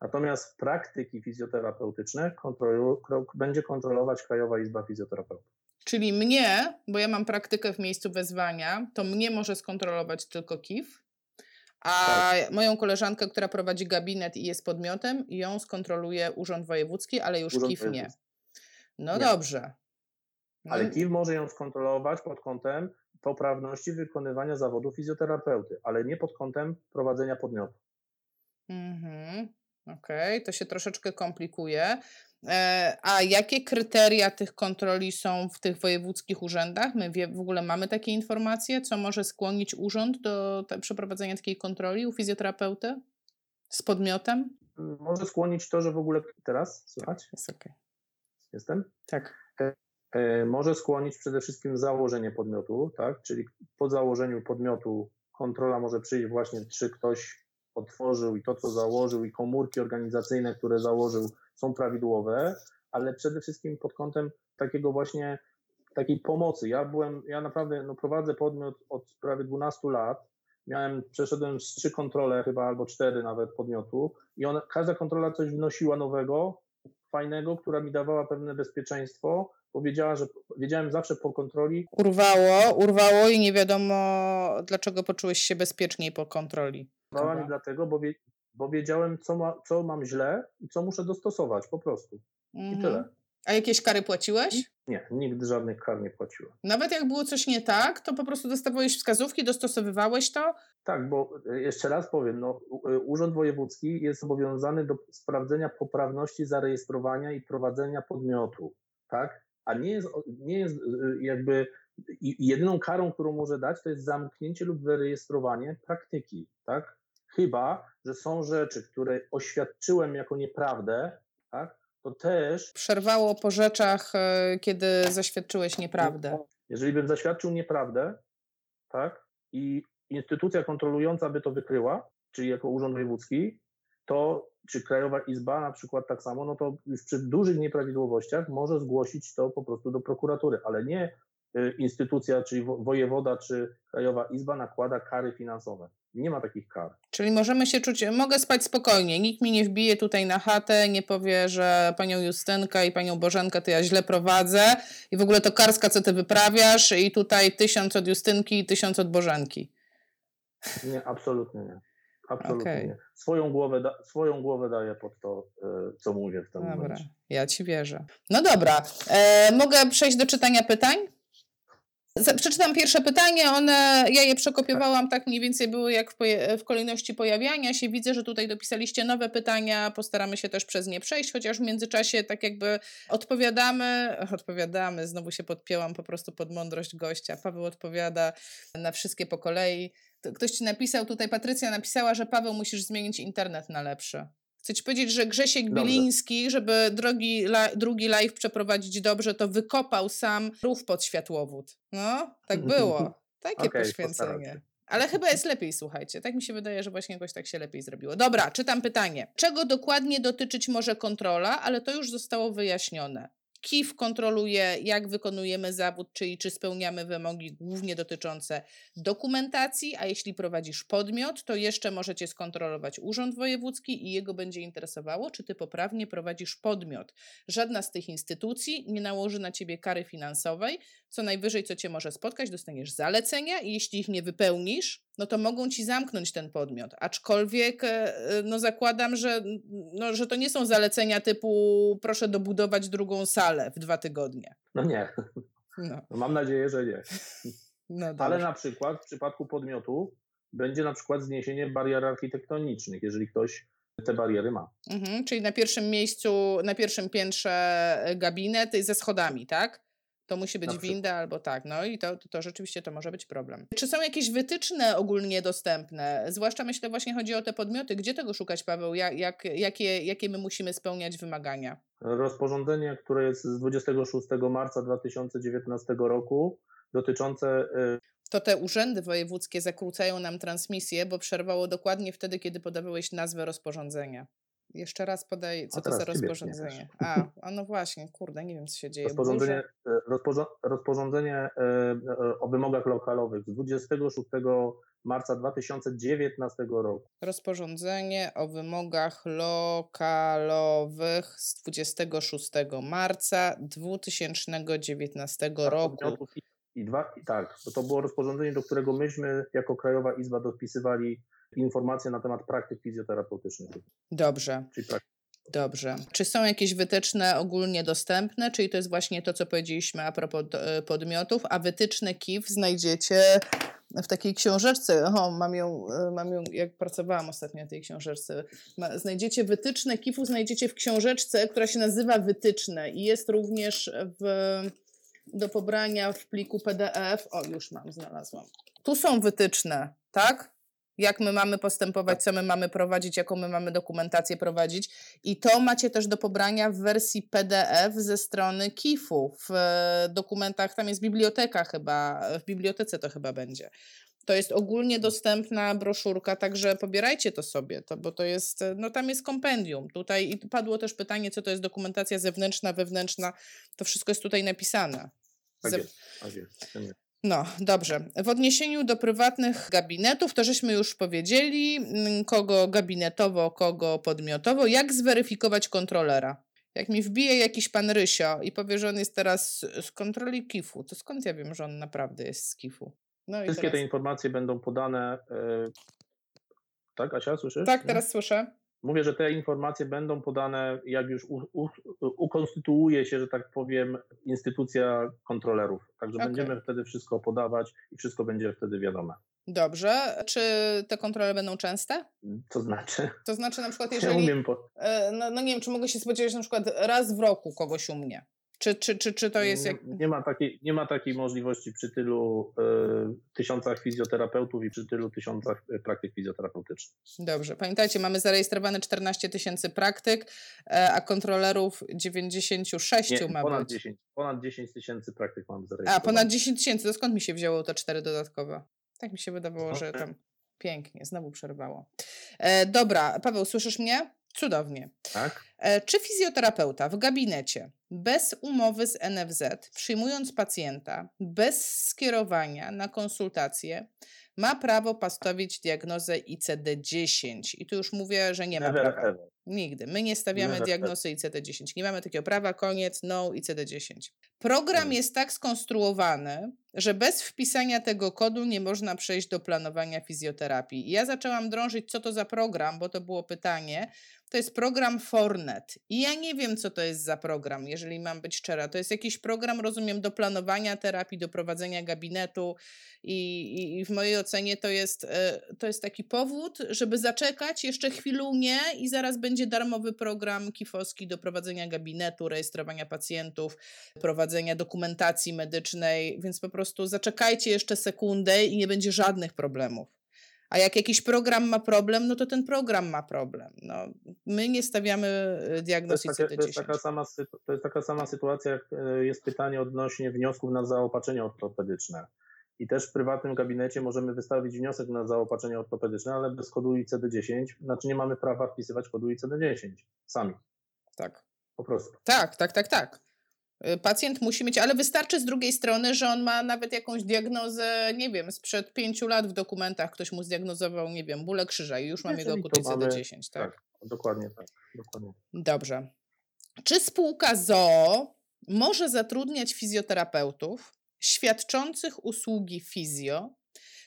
Natomiast praktyki fizjoterapeutyczne kontrolu, będzie kontrolować Krajowa Izba Fizjoterapeutów. Czyli mnie, bo ja mam praktykę w miejscu wezwania, to mnie może skontrolować tylko KIF, a tak. moją koleżankę, która prowadzi gabinet i jest podmiotem, ją skontroluje Urząd Wojewódzki, ale już Urząd KIF nie. No nie. dobrze. No. Ale KIF może ją skontrolować pod kątem poprawności wykonywania zawodu fizjoterapeuty, ale nie pod kątem prowadzenia podmiotu. Mhm. Okej, okay, to się troszeczkę komplikuje. E, a jakie kryteria tych kontroli są w tych wojewódzkich urzędach? My wie, w ogóle mamy takie informacje, co może skłonić urząd do te, przeprowadzenia takiej kontroli u fizjoterapeuty z podmiotem? Może skłonić to, że w ogóle teraz słychać? Jest. Okay. Jestem? Tak. E, e, może skłonić przede wszystkim założenie podmiotu, tak? Czyli po założeniu podmiotu kontrola może przyjść właśnie, czy ktoś otworzył i to, co założył, i komórki organizacyjne, które założył, są prawidłowe, ale przede wszystkim pod kątem takiego właśnie takiej pomocy. Ja byłem, ja naprawdę no, prowadzę podmiot od prawie 12 lat. Miałem, przeszedłem z trzy kontrole chyba, albo cztery nawet podmiotu i ona, każda kontrola coś wnosiła nowego, fajnego, która mi dawała pewne bezpieczeństwo, powiedziała, że wiedziałem zawsze po kontroli. Urwało, urwało i nie wiadomo, dlaczego poczułeś się bezpieczniej po kontroli. Urwała mi dlatego, bo, wie, bo wiedziałem, co, ma, co mam źle i co muszę dostosować po prostu. Mhm. I tyle. A jakieś kary płaciłeś? Nie, nigdy żadnych kar nie płaciłem. Nawet jak było coś nie tak, to po prostu dostawałeś wskazówki, dostosowywałeś to? Tak, bo e, jeszcze raz powiem, no, e, Urząd Wojewódzki jest zobowiązany do sprawdzenia poprawności zarejestrowania i prowadzenia podmiotu, tak? A nie jest, nie jest e, jakby jedyną karą, którą może dać, to jest zamknięcie lub wyrejestrowanie praktyki, tak? Chyba, że są rzeczy, które oświadczyłem jako nieprawdę, tak? to też. Przerwało po rzeczach, e, kiedy zaświadczyłeś nieprawdę. Jeżeli bym zaświadczył nieprawdę, tak, i instytucja kontrolująca by to wykryła, czyli jako Urząd Wojewódzki, to czy Krajowa Izba na przykład tak samo, no to już przy dużych nieprawidłowościach może zgłosić to po prostu do prokuratury, ale nie y, instytucja, czyli wojewoda czy Krajowa Izba nakłada kary finansowe. Nie ma takich kar. Czyli możemy się czuć, mogę spać spokojnie, nikt mi nie wbije tutaj na chatę, nie powie, że panią Justynkę i panią Bożenkę to ja źle prowadzę i w ogóle to karska, co ty wyprawiasz i tutaj tysiąc od Justynki i tysiąc od Bożenki. Nie, absolutnie nie. Absolutnie okay. nie. Swoją głowę, da, swoją głowę daję pod to, y, co mówię w tym dobra, momencie. Ja ci wierzę. No dobra, e, mogę przejść do czytania pytań? Przeczytam pierwsze pytanie, one, ja je przekopiowałam, tak mniej więcej były jak w, w, kolejności pojawiania się. Widzę, że tutaj dopisaliście nowe pytania, postaramy się też przez nie przejść, chociaż w międzyczasie tak jakby odpowiadamy, odpowiadamy, znowu się podpięłam po prostu pod mądrość gościa. Paweł odpowiada na wszystkie po kolei. Ktoś ci napisał, tutaj Patrycja napisała, że Paweł musisz zmienić internet na lepszy. Chcę ci powiedzieć, że Grzesiek dobrze. Biliński, żeby drogi, la, drugi live przeprowadzić dobrze, to wykopał sam rów pod światłowód. No, tak było. Takie okay, poświęcenie. Ale chyba jest lepiej, słuchajcie. Tak mi się wydaje, że właśnie jakoś tak się lepiej zrobiło. Dobra, czytam pytanie. Czego dokładnie dotyczyć może kontrola, ale to już zostało wyjaśnione. KIF kontroluje, jak wykonujemy zawód, czyli czy spełniamy wymogi głównie dotyczące dokumentacji, a jeśli prowadzisz podmiot, to jeszcze możecie skontrolować Urząd Wojewódzki i jego będzie interesowało, czy ty poprawnie prowadzisz podmiot. Żadna z tych instytucji nie nałoży na ciebie kary finansowej, co najwyżej, co cię może spotkać, dostaniesz zalecenia i jeśli ich nie wypełnisz, no to mogą ci zamknąć ten podmiot. Aczkolwiek e, no zakładam, że, no, że to nie są zalecenia typu proszę dobudować drugą salę w dwa tygodnie. No nie. No. no mam nadzieję, że nie. No Ale na przykład w przypadku podmiotu będzie na przykład zniesienie barier architektonicznych, jeżeli ktoś te bariery ma. Mhm, czyli na pierwszym miejscu, na pierwszym piętrze gabinet ze schodami, tak? To musi być winda albo tak. No i to, to, to, rzeczywiście to może być problem. Czy są jakieś wytyczne ogólnie dostępne? Zwłaszcza myślę właśnie chodzi o te podmioty. Gdzie tego szukać, Paweł? Jak, jak, jakie, jakie my musimy spełniać wymagania? Rozporządzenie, które jest z 26 marca 2019 roku dotyczące y, to te urzędy wojewódzkie zakłócają nam transmisję, bo przerwało dokładnie wtedy, kiedy podawałeś nazwę rozporządzenia. Jeszcze raz podaj, co to za rozporządzenie. A, a no właśnie, kurde, nie wiem, co się dzieje. Rozporządzenie, e, rozporządzenie, rozporządzenie e, o wymogach lokalowych z 26 marca 2019 roku. Rozporządzenie o wymogach lokalowych z 26 marca 2019 roku. I dwa, tak, to było rozporządzenie, do którego myśmy jako Krajowa Izba dopisywali informacje na temat praktyk fizjoterapeutycznych. Dobrze. Dobrze. Czy są jakieś wytyczne ogólnie dostępne? Czyli to jest właśnie to, co powiedzieliśmy a propos e, podmiotów, a wytyczne KIF znajdziecie w takiej książeczce. O, mam ją, e, mam ją jak pracowałam ostatnio na tej książeczce. Znajdziecie wytyczne KIF-u, znajdziecie w książeczce, która się nazywa Wytyczne i jest również w, do pobrania w pliku PDF. O, już mam, znalazłam. Tu są wytyczne, tak? Jak my mamy postępować, co my mamy prowadzić, jaką my mamy dokumentację prowadzić. I to macie też do pobrania w wersji PDF ze strony KIF-u. W e, dokumentach, tam jest biblioteka chyba, w bibliotece to chyba będzie. To jest ogólnie dostępna broszurka, także pobierajcie to sobie, to, bo to jest, no tam jest kompendium. Tutaj i padło też pytanie, co to jest dokumentacja zewnętrzna, wewnętrzna. To wszystko jest tutaj napisane. Tak jest, tak jest. No, dobrze. W odniesieniu do prywatnych gabinetów, to żeśmy już powiedzieli, mm, kogo gabinetowo, kogo podmiotowo. Jak zweryfikować kontrolera? Jak mi wbije jakiś pan Rysio i powie, że on jest teraz z kontroli KIF-u, to skąd ja wiem, że on naprawdę jest z KIF-u? No Wszystkie teraz... te informacje będą podane. Yy... Tak, Asia, słyszysz? Tak, teraz Nie? słyszę. Mówię, że te informacje będą podane, jak już u, u, ukonstytuuje się, że tak powiem, instytucja kontrolerów. Także okay. będziemy wtedy wszystko podawać i wszystko będzie wtedy wiadome. Dobrze. Czy te kontrole będą częste? To znaczy? To znaczy na przykład, jeżeli... Ja umiem po... E, no, no nie wiem, czy mogę się spodziewać na przykład raz w roku kogoś u mnie. Czy, czy, czy, czy to jest jak... nie, nie, ma takiej, nie ma takiej możliwości przy tylu y, tysiącach fizjoterapeutów i przy tylu tysiącach e, praktyk fizjoterapeutycznych. Dobrze. Pamiętajcie, mamy zarejestrowane 14 tysięcy praktyk, a kontrolerów 96 nie, ma ponad być. 10, ponad 10 tysięcy praktyk mamy zarejestrowane. A, ponad 10 tysięcy. To skąd mi się wzięło te cztery dodatkowe? Tak mi się wydawało, że tam pięknie, znowu przerwało. E, dobra, Paweł, słyszysz mnie? Cudownie. Tak? E, czy fizjoterapeuta w gabinecie bez umowy z NFZ, przyjmując pacjenta bez skierowania na konsultację, ma prawo postawić diagnozę ICD-10? I tu już mówię, że nie ma Never prawa. ever. Nigdy. My nie stawiamy Never diagnozy ICD-10. Nie mamy takiego prawa, koniec, no ICD-10. Program Mm. jest tak skonstruowany, że bez wpisania tego kodu nie można przejść do planowania fizjoterapii. I Ja zaczęłam drążyć, co to za program, bo to było pytanie. To jest program Fornet. I ja nie wiem, co to jest za program, jeżeli mam być szczera. To jest jakiś program, rozumiem, do planowania terapii, do prowadzenia gabinetu. I, i, i w mojej ocenie to jest, e, to jest taki powód, żeby zaczekać jeszcze chwilunię i zaraz będzie darmowy program kifowski do prowadzenia gabinetu, rejestrowania pacjentów, prowadzenia dokumentacji medycznej, więc po prostu zaczekajcie jeszcze sekundę i nie będzie żadnych problemów. A jak jakiś program ma problem, no to ten program ma problem. No, my nie stawiamy e, To jest, diagnozy takie, to, jest taka ICD-10. sama, to jest taka sama sytuacja, jak e, jest pytanie odnośnie wniosków na zaopatrzenie ortopedyczne. I też w prywatnym gabinecie możemy wystawić wniosek na zaopatrzenie ortopedyczne, ale bez kodu ICD-10, znaczy nie mamy prawa wpisywać kodu ICD-10 sami, Tak. po prostu. Tak, tak, tak, tak. Y, Pacjent musi mieć, ale wystarczy z drugiej strony, że on ma nawet jakąś diagnozę, nie wiem, sprzed pięciu lat w dokumentach ktoś mu zdiagnozował, nie wiem, bóle krzyża i już mam jego to mamy- ICD-10, tak? Tak, dokładnie tak. Dokładnie. Dobrze. Czy spółka ZOO może zatrudniać fizjoterapeutów świadczących usługi fizjo,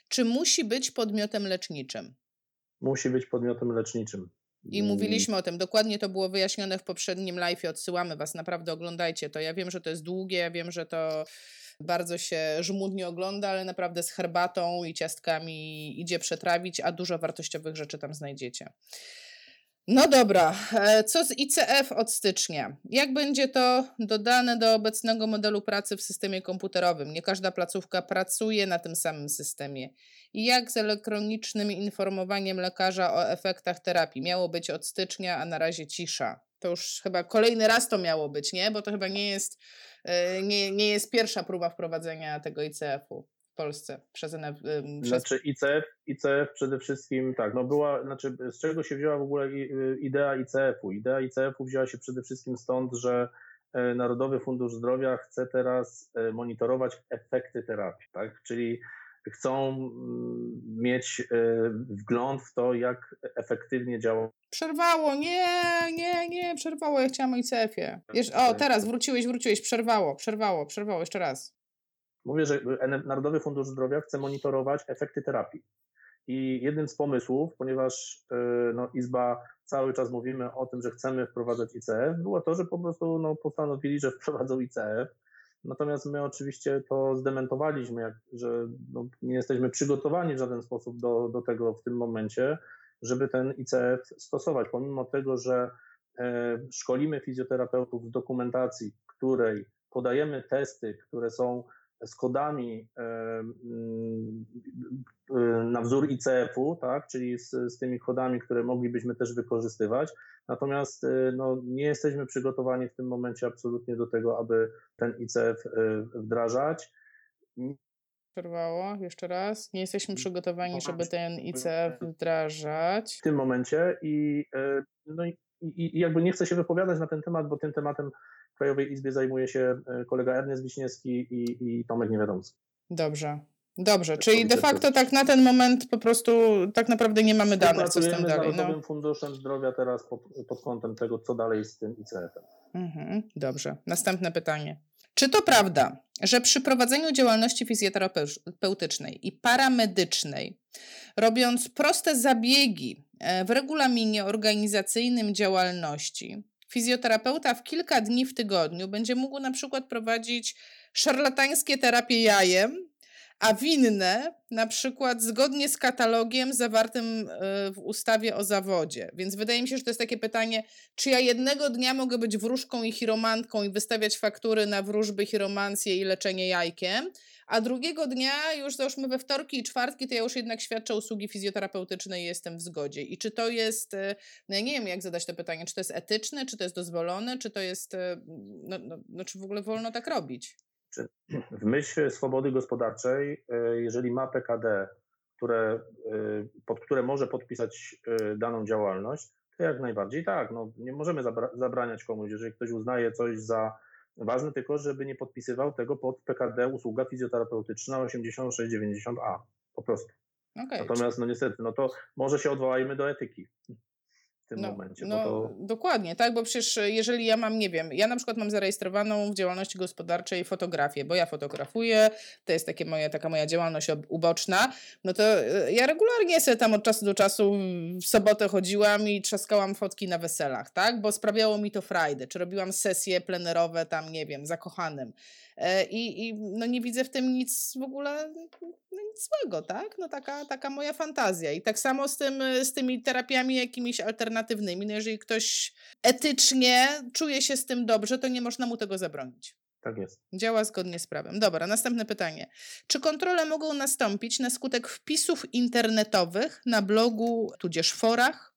czy musi być podmiotem leczniczym? Musi być podmiotem leczniczym. I mówiliśmy o tym, dokładnie to było wyjaśnione w poprzednim live, odsyłamy Was, naprawdę oglądajcie to. Ja wiem, że to jest długie, ja wiem, że to bardzo się żmudnie ogląda, ale naprawdę z herbatą i ciastkami idzie przetrawić, a dużo wartościowych rzeczy tam znajdziecie. No dobra, e, co z ICF od stycznia? Jak będzie to dodane do obecnego modelu pracy w systemie komputerowym? Nie każda placówka pracuje na tym samym systemie. I jak z elektronicznym informowaniem lekarza o efektach terapii? Miało być od stycznia, a na razie cisza. To już chyba kolejny raz to miało być, nie? Bo to chyba nie jest, e, nie, nie jest pierwsza próba wprowadzenia tego ICF-u Polsce przez, przez Znaczy ICF, ICF przede wszystkim tak, no była, znaczy z czego się wzięła w ogóle y, idea ICF-u? Idea ICF-u wzięła się przede wszystkim stąd, że e, Narodowy Fundusz Zdrowia chce teraz e, monitorować efekty terapii, tak? Czyli chcą mm, mieć e, wgląd w to, jak efektywnie działa Przerwało, nie, nie, nie, przerwało, ja chciałam o ICF-ie. Jesz- o, teraz wróciłeś, wróciłeś, przerwało, przerwało, przerwało, jeszcze raz. Mówię, że Narodowy Fundusz Zdrowia chce monitorować efekty terapii. I jednym z pomysłów, ponieważ y, no, Izba cały czas mówimy o tym, że chcemy wprowadzać ICF, było to, że po prostu no, postanowili, że wprowadzą ICF. Natomiast my oczywiście to zdementowaliśmy, że no, nie jesteśmy przygotowani w żaden sposób do, do tego w tym momencie, żeby ten ICF stosować. Pomimo tego, że e, szkolimy fizjoterapeutów z dokumentacji, której podajemy testy, które są z kodami na wzór ICF-u, tak, czyli z, z tymi kodami, które moglibyśmy też wykorzystywać. Natomiast e, no, nie jesteśmy przygotowani w tym momencie absolutnie do tego, aby ten ICF e, wdrażać. Przerwało, jeszcze raz. Nie jesteśmy przygotowani, żeby ten ICF wdrażać. w tym momencie i, e, no i, i, jakby nie chcę się wypowiadać na ten temat, bo tym tematem Krajowej Izbie zajmuje się e, kolega Ernest Wiśniewski i, i Tomek Niewiadomski. Dobrze. Dobrze, czyli de facto to- tak na ten moment po prostu tak naprawdę nie mamy danych, co z tym z dalej. No. Funduszem Zdrowia teraz pod, pod kątem tego, co dalej z tym ICF-em. Mhm, dobrze. Następne pytanie. Czy to prawda, że przy prowadzeniu działalności fizjoterapeutycznej i paramedycznej, robiąc proste zabiegi e, w regulaminie organizacyjnym działalności, fizjoterapeuta w kilka dni w tygodniu będzie mógł na przykład prowadzić szarlatańskie terapie jajem, a winne na przykład zgodnie z katalogiem zawartym e, w ustawie o zawodzie. Więc wydaje mi się, że to jest takie pytanie, czy ja jednego dnia mogę być wróżką i chiromantką i wystawiać faktury na wróżby, chiromancję i leczenie jajkiem, a drugiego dnia, już załóżmy we wtorki i czwartki, to ja już jednak świadczę usługi fizjoterapeutyczne i jestem w zgodzie. I czy to jest, e, no ja nie wiem jak zadać to pytanie, czy to jest etyczne, czy to jest dozwolone, czy to jest, e, no, no, no czy w ogóle wolno tak robić? W myśl swobody gospodarczej, e, jeżeli ma PKD, które, pod które może podpisać daną działalność, to Jak najbardziej tak. No, nie możemy zabra zabraniać komuś, jeżeli ktoś uznaje coś za ważne, tylko żeby nie podpisywał tego pod PKD usługa fizjoterapeutyczna 8690A. Po prostu. Okay. Natomiast no niestety, no to może się odwołajmy do etyki tym no, momencie. No, to... Dokładnie, tak, bo przecież e, jeżeli ja mam, nie wiem, ja na przykład mam zarejestrowaną w działalności gospodarczej fotografię, bo ja fotografuję, to jest takie moje, taka moja działalność uboczna, no to e, ja regularnie sobie tam od czasu do czasu w sobotę chodziłam i trzaskałam fotki na weselach, tak, bo sprawiało mi to frajdę, czy robiłam sesje plenerowe tam, nie wiem, zakochanym. E, I, I no nie widzę w tym nic w ogóle no nic złego, tak? No taka, taka moja fantazja. I tak samo z, tym, z tymi terapiami jakimiś alternatywnymi. No jeżeli ktoś etycznie czuje się z tym dobrze, to nie można mu tego zabronić. Tak jest. Działa zgodnie z prawem. Dobra, następne pytanie. Czy kontrole mogą nastąpić na skutek wpisów internetowych na blogu tudzież forach?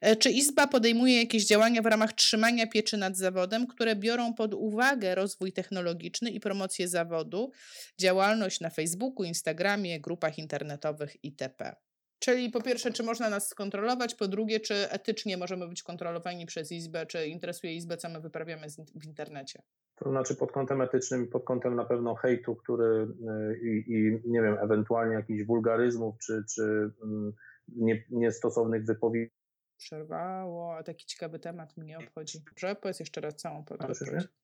E, czy Izba podejmuje jakieś działania w ramach trzymania pieczy nad zawodem, które biorą pod uwagę rozwój technologiczny i promocję zawodu, działalność na Facebooku, Instagramie, grupach internetowych itp.? Czyli po pierwsze, czy można nas skontrolować, po drugie, czy etycznie możemy być kontrolowani przez Izbę, czy interesuje Izbę, co my wyprawiamy w internecie? To znaczy pod kątem etycznym, pod kątem na pewno hejtu, który y, i, i nie wiem, ewentualnie jakichś wulgaryzmów, czy, czy mm, nie, niestosownych wypowiedzi. Przerwało, a taki ciekawy temat mnie obchodzi. Dobrze, powiedz jeszcze raz całą podróż.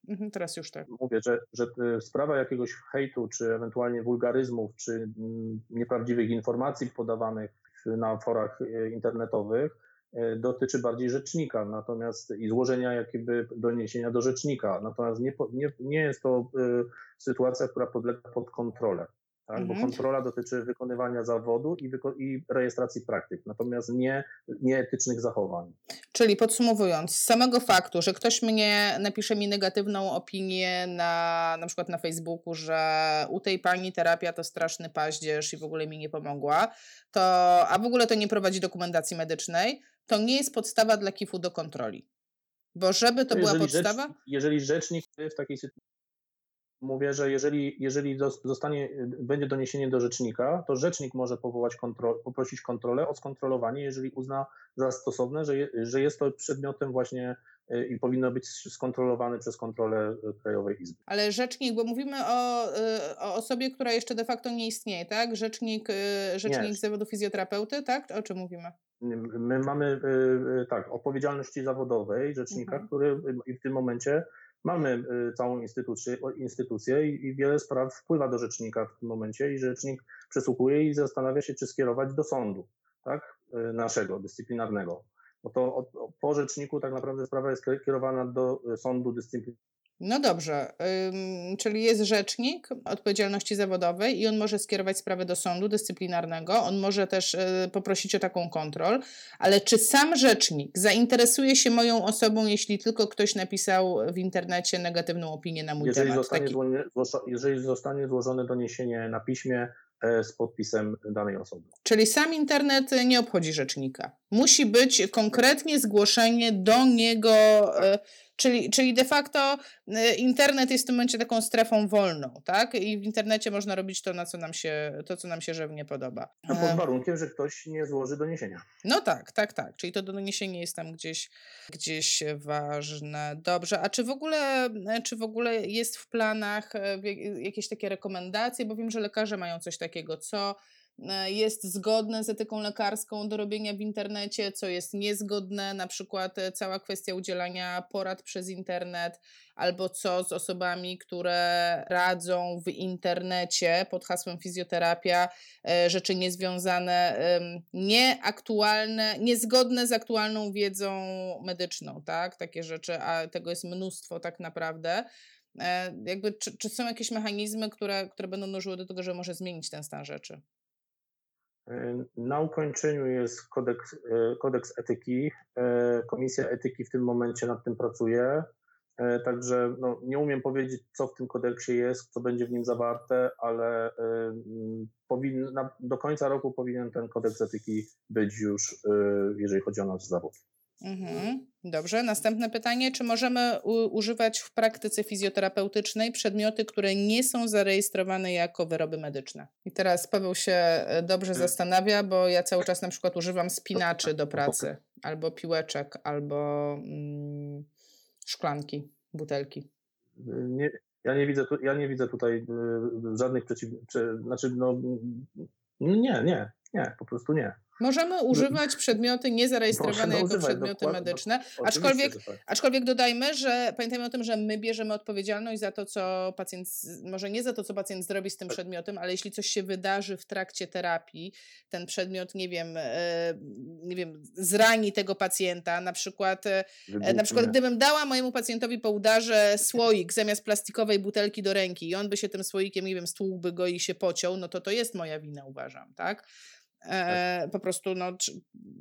Mhm, teraz już tak. Mówię, że, że y, sprawa jakiegoś hejtu, czy ewentualnie wulgaryzmów, czy mm, nieprawdziwych informacji podawanych na forach y, internetowych, E, dotyczy bardziej rzecznika, natomiast i złożenia jakiego doniesienia do rzecznika. Natomiast nie, nie, nie jest to y, sytuacja, która podlega pod kontrolę. Tak? Mhm. Bo kontrola dotyczy wykonywania zawodu i, wyko i rejestracji praktyk, natomiast nie, nie etycznych zachowań. Czyli podsumowując, z samego faktu, że ktoś mnie napisze mi negatywną opinię na, na przykład na Facebooku, że u tej pani terapia to straszny paździerz i w ogóle mi nie pomogła, to, a w ogóle to nie prowadzi dokumentacji medycznej, to nie jest podstawa dla KIF-u do kontroli. Bo żeby to była podstawa. Rzecz, jeżeli rzecznik w takiej sytuacji mówię, że jeżeli, jeżeli zostanie, będzie doniesienie do rzecznika, to rzecznik może powołać kontrol, poprosić kontrolę o skontrolowanie, jeżeli uzna za stosowne, że, je, że jest to przedmiotem właśnie y, i powinno być skontrolowane przez kontrolę y, Krajowej Izby. Ale rzecznik, bo mówimy o, y, o osobie, która jeszcze de facto nie istnieje, tak? Rzecznik, rzecznik zawodu fizjoterapeuty, tak? O czym mówimy? My mamy tak, odpowiedzialności zawodowej rzecznika, mhm. który w tym momencie mamy y, całą instytucję, instytucję i wiele spraw wpływa do rzecznika w tym momencie i rzecznik przesłuchuje i zastanawia się, czy skierować do sądu, tak, y, naszego, dyscyplinarnego. Bo to po rzeczniku tak naprawdę sprawa jest kierowana do y, sądu dyscyplinarnego no dobrze, czyli jest rzecznik odpowiedzialności zawodowej i on może skierować sprawę do sądu dyscyplinarnego, on może też y, poprosić o taką kontrolę, ale czy sam rzecznik zainteresuje się moją osobą, jeśli tylko ktoś napisał w internecie negatywną opinię na mój jeżeli temat? Zostanie taki... jeżeli zostanie złożone doniesienie na piśmie, e, z podpisem danej osoby. Czyli sam internet nie obchodzi rzecznika. Musi być konkretnie zgłoszenie do niego e, Czyli, czyli de facto y, internet jest w tym momencie taką strefą wolną, tak? I w internecie można robić to, na co nam się, to, co nam się żywnie podoba. No pod warunkiem, że ktoś nie złoży doniesienia. No tak, tak, tak. Czyli to doniesienie jest tam gdzieś, gdzieś ważne. Dobrze, a czy w ogóle, czy w ogóle jest w planach e, jakieś takie rekomendacje? Bo wiem, że lekarze mają coś takiego, co E, jest zgodne z etyką lekarską do robienia w internecie, co jest niezgodne, na przykład e, cała kwestia udzielania porad przez internet, albo co z osobami, które radzą w internecie pod hasłem fizjoterapia, e, rzeczy niezwiązane, nieaktualne, niezgodne z aktualną wiedzą medyczną, tak? Takie rzeczy, a tego jest mnóstwo tak naprawdę. Jakby, czy, czy są jakieś mechanizmy, które, które będą dążyły do tego, że może zmienić ten stan rzeczy? Na ukończeniu jest kodeks, e, kodeks etyki. E, Komisja etyki w tym momencie nad tym pracuje. Także no, nie umiem powiedzieć, co w tym kodeksie jest, co będzie w nim zawarte, ale do końca roku powinien ten kodeks etyki być już, jeżeli chodzi o nasz zawód. Mhm. Dobrze. Następne pytanie. Czy możemy używać w praktyce fizjoterapeutycznej przedmioty, które nie są zarejestrowane jako wyroby medyczne? I teraz Paweł się e, dobrze Hmm. zastanawia, bo ja cały czas na przykład używam spinaczy do pracy, albo piłeczek, albo mm, szklanki, butelki. Nie, ja, nie widzę tu, ja nie widzę tutaj y, żadnych przeciw... Czy, znaczy, no, mm, nie, nie, nie, po prostu nie. Możemy używać przedmioty niezarejestrowane jako używać, przedmioty dokładnie, medyczne, aczkolwiek tak. Aczkolwiek dodajmy, że pamiętajmy o tym, że my bierzemy odpowiedzialność za to, co pacjent, może nie za to, co pacjent zrobi z tym Tak. przedmiotem, ale jeśli coś się wydarzy w trakcie terapii, ten przedmiot, nie wiem, e, nie wiem, zrani tego pacjenta, na przykład, e, na przykład gdybym dała mojemu pacjentowi po udarze słoik zamiast plastikowej butelki do ręki i on by się tym słoikiem, nie wiem, stłukłby go i się pociął, no to to jest moja wina, uważam, tak? E, po prostu, no,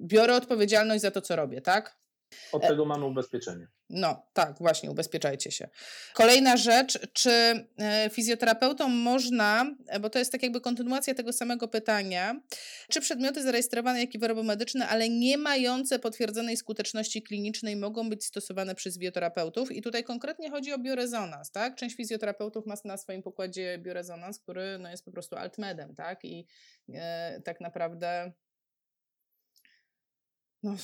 biorę odpowiedzialność za to, co robię, tak? Od tego mamy ubezpieczenie. No, tak, właśnie, ubezpieczajcie się. Kolejna rzecz, czy e, fizjoterapeutom można, e, bo to jest tak jakby kontynuacja tego samego pytania, czy przedmioty zarejestrowane jako wyroby medyczne, ale nie mające potwierdzonej skuteczności klinicznej mogą być stosowane przez bioterapeutów? I tutaj konkretnie chodzi o biorezonans, tak? Część fizjoterapeutów ma na swoim pokładzie biorezonans, który no, jest po prostu altmedem, tak? I e, tak naprawdę no,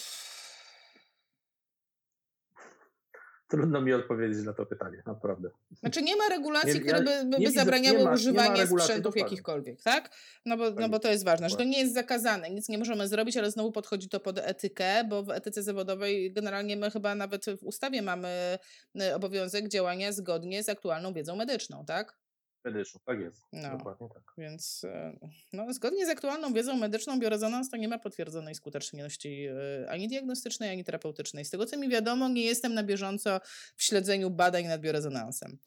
Trudno mi odpowiedzieć na to pytanie, naprawdę. Znaczy nie ma regulacji, Nie- które by, by, nie zabraniały ma- używania sprzętów jakichkolwiek, tak? No bo, no bo to jest ważne, że to nie jest zakazane, nic nie możemy zrobić, ale znowu podchodzi to pod etykę, bo w etyce zawodowej generalnie my chyba nawet w ustawie mamy y, obowiązek działania zgodnie z aktualną wiedzą medyczną, tak? Medyczną, tak jest. No. Dokładnie tak. Więc e, no, zgodnie z aktualną wiedzą medyczną biorezonans to nie ma potwierdzonej skuteczności e, ani diagnostycznej, ani terapeutycznej. Z tego co mi wiadomo, nie jestem na bieżąco w śledzeniu badań nad biorezonansem.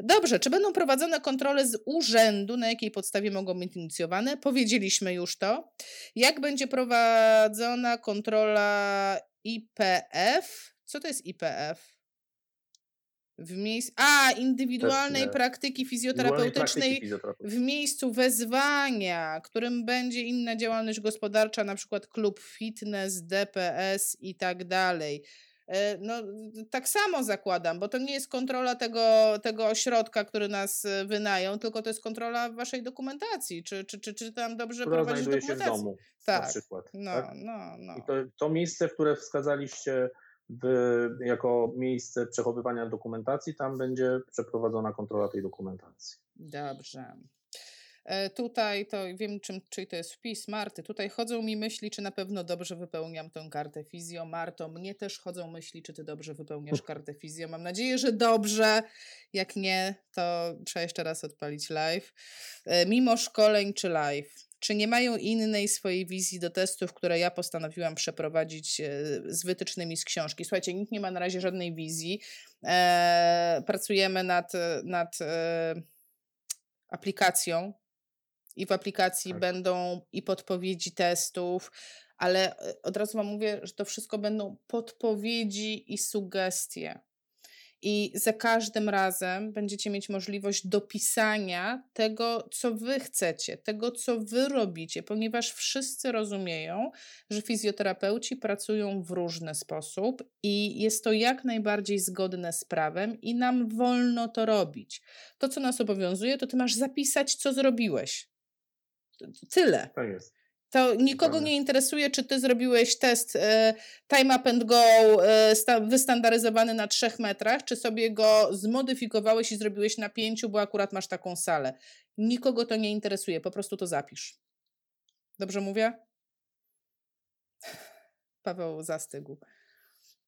Dobrze, czy będą prowadzone kontrole z urzędu, na jakiej podstawie mogą być inicjowane? Powiedzieliśmy już to. Jak będzie prowadzona kontrola IPF? Co to jest IPF? W miejscu. A, indywidualnej praktyki fizjoterapeutycznej praktyki w miejscu wezwania, którym będzie inna działalność gospodarcza, na przykład klub fitness, DPS i tak dalej. E, No, tak samo zakładam, bo to nie jest kontrola tego, tego ośrodka, który nas e, wynają, tylko to jest kontrola waszej dokumentacji. Czy, czy, czy, czy tam dobrze która prowadzisz znajduje się w dokumentację? domu na Tak. przykład. No, tak? no, no. I to, to miejsce, w które wskazaliście jako miejsce przechowywania dokumentacji, tam będzie przeprowadzona kontrola tej dokumentacji. Dobrze. E, Tutaj to wiem, czym, czyj to jest wpis Marty. Tutaj chodzą mi myśli, czy na pewno dobrze wypełniam tę kartę fizjo. Marto, mnie też chodzą myśli, czy ty dobrze wypełniasz kartę fizjo. Mam nadzieję, że dobrze. Jak nie, to trzeba jeszcze raz odpalić live. E, Mimo szkoleń czy live? Czy nie mają innej swojej wizji do testów, które ja postanowiłam przeprowadzić e, z wytycznymi z książki? Słuchajcie, nikt nie ma na razie żadnej wizji. E, pracujemy nad, nad e, aplikacją i w aplikacji Tak. będą i podpowiedzi testów, ale od razu Wam mówię, że to wszystko będą podpowiedzi i sugestie. I za każdym razem będziecie mieć możliwość dopisania tego, co Wy chcecie, tego, co Wy robicie, ponieważ wszyscy rozumieją, że fizjoterapeuci pracują w różny sposób i jest to jak najbardziej zgodne z prawem i nam wolno to robić. To, co nas obowiązuje, to Ty masz zapisać, co zrobiłeś. Tyle. Tak jest. To nikogo nie interesuje, czy ty zrobiłeś test e, time up and go e, sta, wystandaryzowany na trzech metrach, czy sobie go zmodyfikowałeś i zrobiłeś na pięciu, bo akurat masz taką salę. Nikogo to nie interesuje, po prostu to zapisz. Dobrze mówię? Paweł zastygł.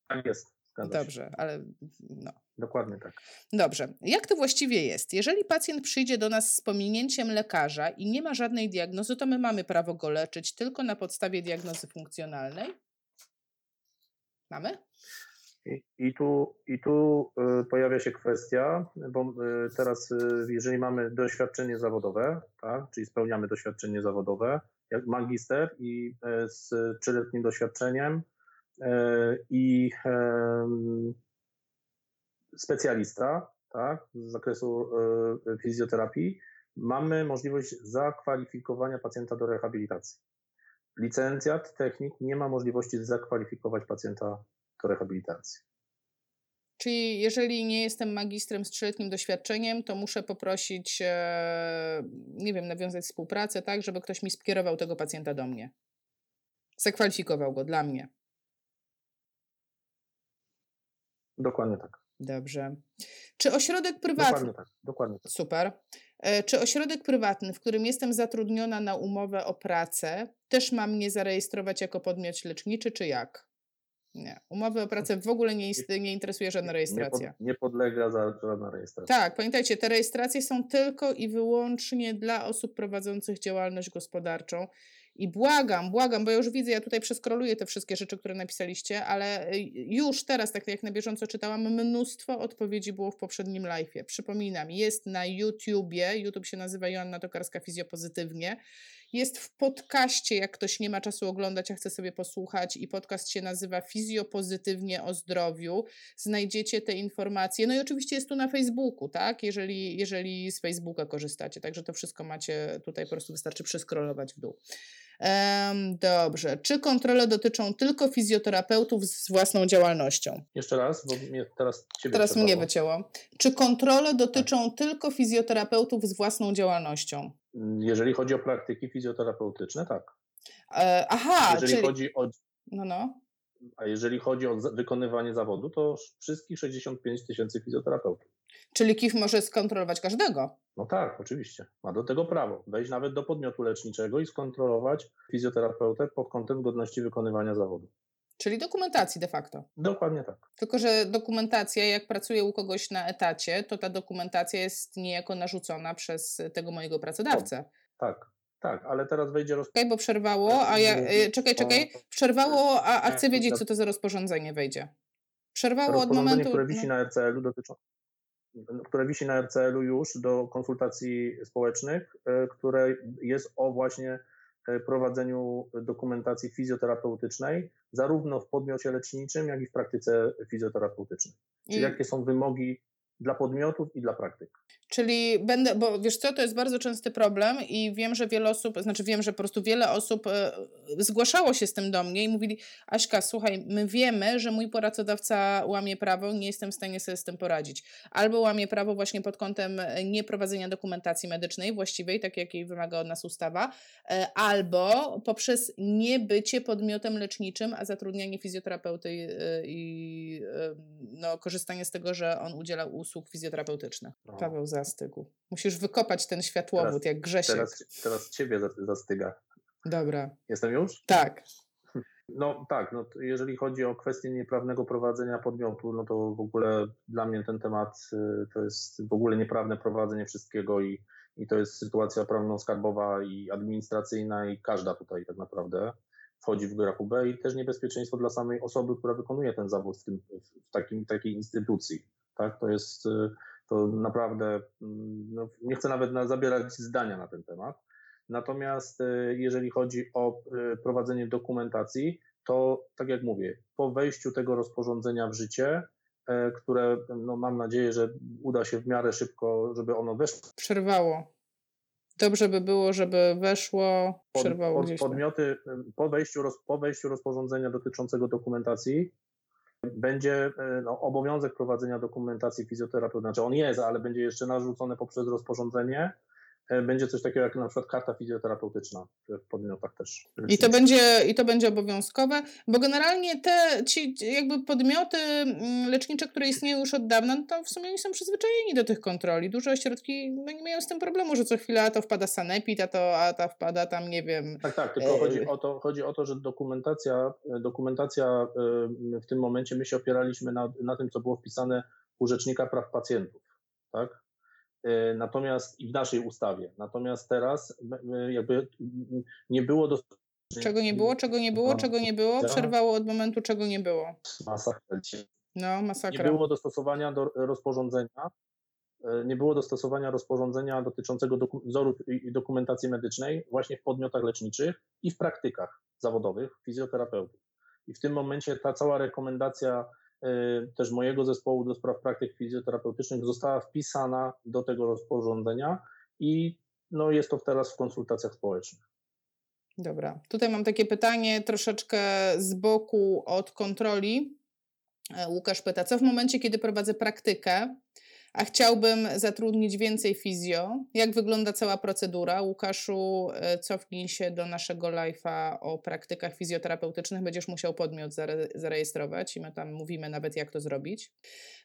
Tak jest. Zgadza się. Dobrze, ale no. Dokładnie tak. Dobrze. Jak to właściwie jest? Jeżeli pacjent przyjdzie do nas z pominięciem lekarza i nie ma żadnej diagnozy, to my mamy prawo go leczyć tylko na podstawie diagnozy funkcjonalnej? Mamy? I, i tu, i tu y, pojawia się kwestia, bo y, teraz, y, jeżeli mamy doświadczenie zawodowe, tak, czyli spełniamy doświadczenie zawodowe, jak magister i y, z trzyletnim doświadczeniem i em, specjalista tak, z zakresu y, fizjoterapii, mamy możliwość zakwalifikowania pacjenta do rehabilitacji. Licencjat, technik nie ma możliwości zakwalifikować pacjenta do rehabilitacji. Czyli jeżeli nie jestem magistrem z trzyletnim doświadczeniem, to muszę poprosić, e, nie wiem, nawiązać współpracę, tak, żeby ktoś mi skierował tego pacjenta do mnie. Zakwalifikował go dla mnie. Dokładnie tak. Dobrze. Czy ośrodek prywatny. Dokładnie tak. Dokładnie tak. Super. E, czy ośrodek prywatny, w którym jestem zatrudniona na umowę o pracę, też ma mnie zarejestrować jako podmiot leczniczy, czy jak? Nie. Umowy o pracę w ogóle nie, ist- nie interesuje żadna rejestracja. Nie, pod, nie podlega za żadna rejestracja. Tak, pamiętajcie, te rejestracje są tylko i wyłącznie dla osób prowadzących działalność gospodarczą. I błagam, błagam, bo ja już widzę, ja tutaj przeskroluję te wszystkie rzeczy, które napisaliście, ale y, już teraz, tak jak na bieżąco czytałam, mnóstwo odpowiedzi było w poprzednim live'ie. Przypominam, jest na YouTubie, YouTube się nazywa Joanna Tokarska Fizjopozytywnie. Jest w podcaście, jak ktoś nie ma czasu oglądać, a chce sobie posłuchać, i podcast się nazywa Fizjopozytywnie o zdrowiu. Znajdziecie te informacje. No i oczywiście jest tu na Facebooku, tak? Jeżeli, jeżeli z Facebooka korzystacie. Także to wszystko macie tutaj, po prostu wystarczy przeskrolować w dół. Um, dobrze. Czy kontrole dotyczą tylko fizjoterapeutów z własną działalnością? Jeszcze raz, bo mnie teraz ciebie Teraz przerwało. mnie wycięło. Czy kontrole dotyczą tylko fizjoterapeutów z własną działalnością? Jeżeli chodzi o praktyki fizjoterapeutyczne, tak. E, aha, Jeżeli czyli... chodzi o, No, no. a jeżeli chodzi o wykonywanie zawodu, to wszystkich 65 tysięcy fizjoterapeutów. Czyli KIF może skontrolować każdego. No tak, oczywiście. Ma do tego prawo. Wejść nawet do podmiotu leczniczego i skontrolować fizjoterapeutę pod kątem godności wykonywania zawodu. Czyli dokumentacji de facto. Dokładnie tak. Tylko, że dokumentacja, jak pracuję u kogoś na etacie, to ta dokumentacja jest niejako narzucona przez tego mojego pracodawcę. Tak, tak, ale teraz wejdzie roz... Czekaj, bo przerwało, a ja. e, Czekaj, czekaj. Przerwało, a, a chcę Tak, wiedzieć, tak. co to za rozporządzenie wejdzie. Przerwało od rozporządzenie, momentu. które wisi no. na RCL-u dotyczą które wisi na RCL-u już do konsultacji społecznych, e, które jest o właśnie prowadzeniu dokumentacji fizjoterapeutycznej, zarówno w podmiocie leczniczym, jak i w praktyce fizjoterapeutycznej. Czyli I- jakie są wymogi dla podmiotów i dla praktyk. Czyli będę, bo wiesz co, to jest bardzo częsty problem i wiem, że wiele osób, znaczy wiem, że po prostu wiele osób e, zgłaszało się z tym do mnie i mówili, Aśka, słuchaj, my wiemy, że mój pracodawca łamie prawo, nie jestem w stanie sobie z tym poradzić. Albo łamie prawo właśnie pod kątem e, nieprowadzenia dokumentacji medycznej właściwej, tak jak jej wymaga od nas ustawa, e, albo poprzez niebycie podmiotem leczniczym, a zatrudnianie fizjoterapeuty i no, korzystanie z tego, że on udziela usług fizjoterapeutycznych. No. Paweł zastygł. Musisz wykopać ten światłowód Teraz- jak Grzesiek. Teraz, teraz ciebie za- zastyga. Dobra. Jestem już? Tak. No tak, no, jeżeli chodzi o kwestię nieprawnego prowadzenia podmiotu, no to w ogóle dla mnie ten temat y, to jest w ogóle nieprawne prowadzenie wszystkiego i, i to jest sytuacja prawno-skarbowa i administracyjna i każda tutaj tak naprawdę wchodzi w rachubę i też niebezpieczeństwo dla samej osoby, która wykonuje ten zawód w, tym, w takim, takiej instytucji. Tak, to jest y, to naprawdę, mm, no, nie chcę nawet na, zabierać zdania na ten temat. Natomiast y, jeżeli chodzi o y, prowadzenie dokumentacji, to tak jak mówię, po wejściu tego rozporządzenia w życie, e, które no, mam nadzieję, że uda się w miarę szybko, żeby ono weszło Przerwało. Dobrze by było, żeby weszło. pod, Przerwało pod gdzieś tam. podmioty, y, po wejściu, roz, po wejściu rozporządzenia dotyczącego dokumentacji, będzie y, no, obowiązek prowadzenia dokumentacji fizjoterapeuty, znaczy on jest, ale będzie jeszcze narzucony poprzez rozporządzenie. E, Będzie coś takiego jak na przykład karta fizjoterapeutyczna w podmiotach też. I to, będzie, I to będzie obowiązkowe, bo generalnie te ci jakby podmioty mm, lecznicze, które istnieją już od dawna, no to w sumie oni są przyzwyczajeni do tych kontroli. Duże ośrodki no, nie mają z tym problemu, że co chwila to wpada sanepid, a to a ta wpada tam, nie wiem, Tak, tak, tylko E, chodzi o to, chodzi o to że dokumentacja, dokumentacja y, w tym momencie my się opieraliśmy na, na tym, co było wpisane u Rzecznika Praw Pacjentów, tak? Y, Natomiast i w naszej ustawie. Natomiast teraz jakby nie było do czego nie było, czego nie było, czego nie było, Tak. przerwało od momentu, czego nie było. Masakra. No, Nie masakra. było dostosowania do rozporządzenia. y, Nie było dostosowania rozporządzenia dotyczącego wzorów i dokumentacji medycznej właśnie w podmiotach leczniczych i w praktykach zawodowych fizjoterapeutów. I w tym momencie ta cała rekomendacja też mojego zespołu do spraw praktyk fizjoterapeutycznych została wpisana do tego rozporządzenia i no, jest to teraz w konsultacjach społecznych. Dobra. Tutaj mam takie pytanie troszeczkę z boku od kontroli. E, Łukasz pyta, co w momencie, kiedy prowadzę praktykę, a chciałbym zatrudnić więcej fizjo. Jak wygląda cała procedura? Łukaszu, e, cofnij się do naszego live'a o praktykach fizjoterapeutycznych. Będziesz musiał podmiot zare zarejestrować i my tam mówimy nawet, jak to zrobić.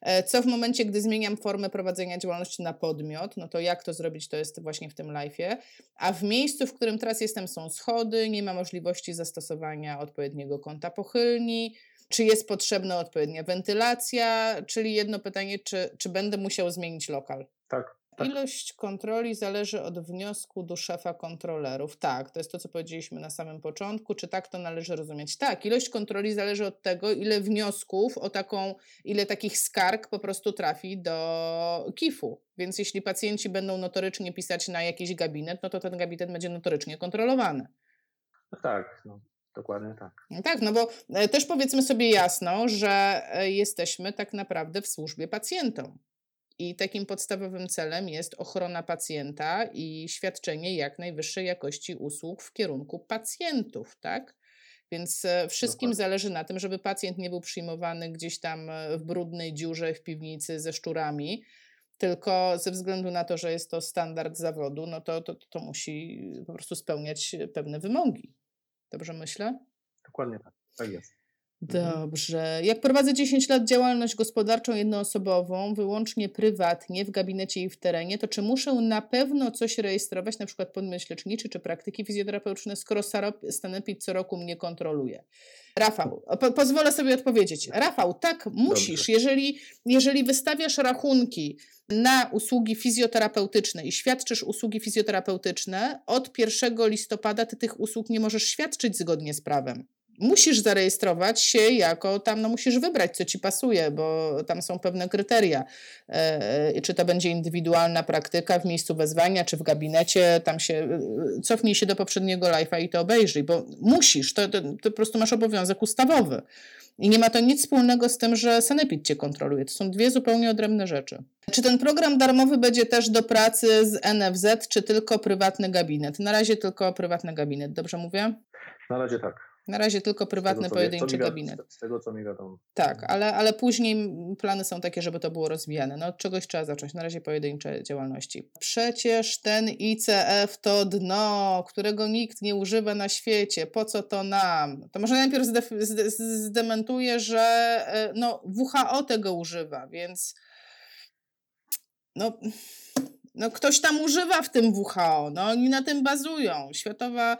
E, co w momencie, gdy zmieniam formę prowadzenia działalności na podmiot? No to jak to zrobić, to jest właśnie w tym live'ie. A w miejscu, w którym teraz jestem, są schody, nie ma możliwości zastosowania odpowiedniego kąta pochylni, czy jest potrzebna odpowiednia wentylacja, czyli jedno pytanie, czy, czy będę musiał zmienić lokal? Tak. Tak. Ilość kontroli zależy od wniosku do szefa kontrolerów. Tak, to jest to, co powiedzieliśmy na samym początku. Czy tak to należy rozumieć? Tak, ilość kontroli zależy od tego, ile wniosków o taką, ile takich skarg po prostu trafi do KIF-u. Więc jeśli pacjenci będą notorycznie pisać na jakiś gabinet, no to ten gabinet będzie notorycznie kontrolowany. No tak, no. Dokładnie tak. No tak, no bo e, też powiedzmy sobie jasno, że e, jesteśmy tak naprawdę w służbie pacjentom. I takim podstawowym celem jest ochrona pacjenta i świadczenie jak najwyższej jakości usług w kierunku pacjentów, tak? Więc wszystkim Dokładnie. zależy na tym, żeby pacjent nie był przyjmowany gdzieś tam w brudnej dziurze w piwnicy ze szczurami, tylko ze względu na to, że jest to standard zawodu, no to, to, to musi po prostu spełniać pewne wymogi. Dobrze myślę? Dokładnie tak. Tak jest. Mhm. Dobrze. Jak prowadzę 10 lat działalność gospodarczą jednoosobową, wyłącznie prywatnie, w gabinecie i w terenie, to czy muszę na pewno coś rejestrować, na przykład podmiot leczniczy czy praktyki fizjoterapeutyczne, skoro Sanepid co roku mnie kontroluje? Rafał, po, pozwolę sobie odpowiedzieć. Rafał, tak, musisz. Jeżeli, jeżeli wystawiasz rachunki na usługi fizjoterapeutyczne i świadczysz usługi fizjoterapeutyczne, od 1 listopada ty tych usług nie możesz świadczyć zgodnie z prawem musisz zarejestrować się jako tam, no musisz wybrać, co ci pasuje, bo tam są pewne kryteria. E, czy to będzie indywidualna praktyka w miejscu wezwania, czy w gabinecie, tam się, e, cofnij się do poprzedniego live'a i to obejrzyj, bo musisz, to, to, to po prostu masz obowiązek ustawowy. I nie ma to nic wspólnego z tym, że Sanepid cię kontroluje. To są dwie zupełnie odrębne rzeczy. Czy ten program darmowy będzie też do pracy z NFZ, czy tylko prywatny gabinet? Na razie tylko prywatny gabinet, dobrze mówię? Na razie tak. Na razie tylko prywatny, tego, pojedynczy gabinet. Z tego, co mi wiadomo. Tak, ale, ale później plany są takie, żeby to było rozwijane. No od czegoś trzeba zacząć. Na razie pojedyncze działalności. Przecież ten ICF to dno, którego nikt nie używa na świecie. Po co to nam? To może najpierw zdementuję, że e, no, WHO tego używa, więc no no, ktoś tam używa w tym WHO, no, oni na tym bazują. Światowa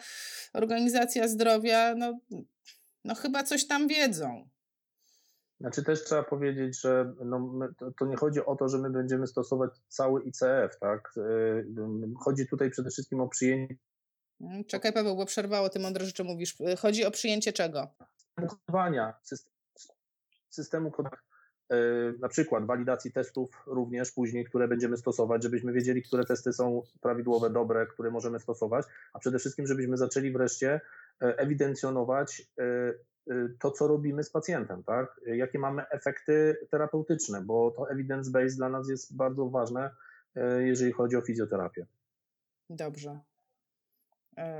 Organizacja Zdrowia, no, no chyba coś tam wiedzą. Znaczy też trzeba powiedzieć, że no my, to, to, nie chodzi o to, że my będziemy stosować cały ICF, tak? Y, chodzi tutaj przede wszystkim o przyjęcie. Mm, czekaj Paweł, bo przerwało, ty mądre rzeczy mówisz. Chodzi o przyjęcie czego? Systemu kodowania, systemu kodowania na przykład walidacji testów również później, które będziemy stosować, żebyśmy wiedzieli, które testy są prawidłowe, dobre, które możemy stosować, a przede wszystkim, żebyśmy zaczęli wreszcie e, ewidencjonować e, to, co robimy z pacjentem, tak? Jakie mamy efekty terapeutyczne, bo to evidence base dla nas jest bardzo ważne, jeżeli chodzi o fizjoterapię. Dobrze.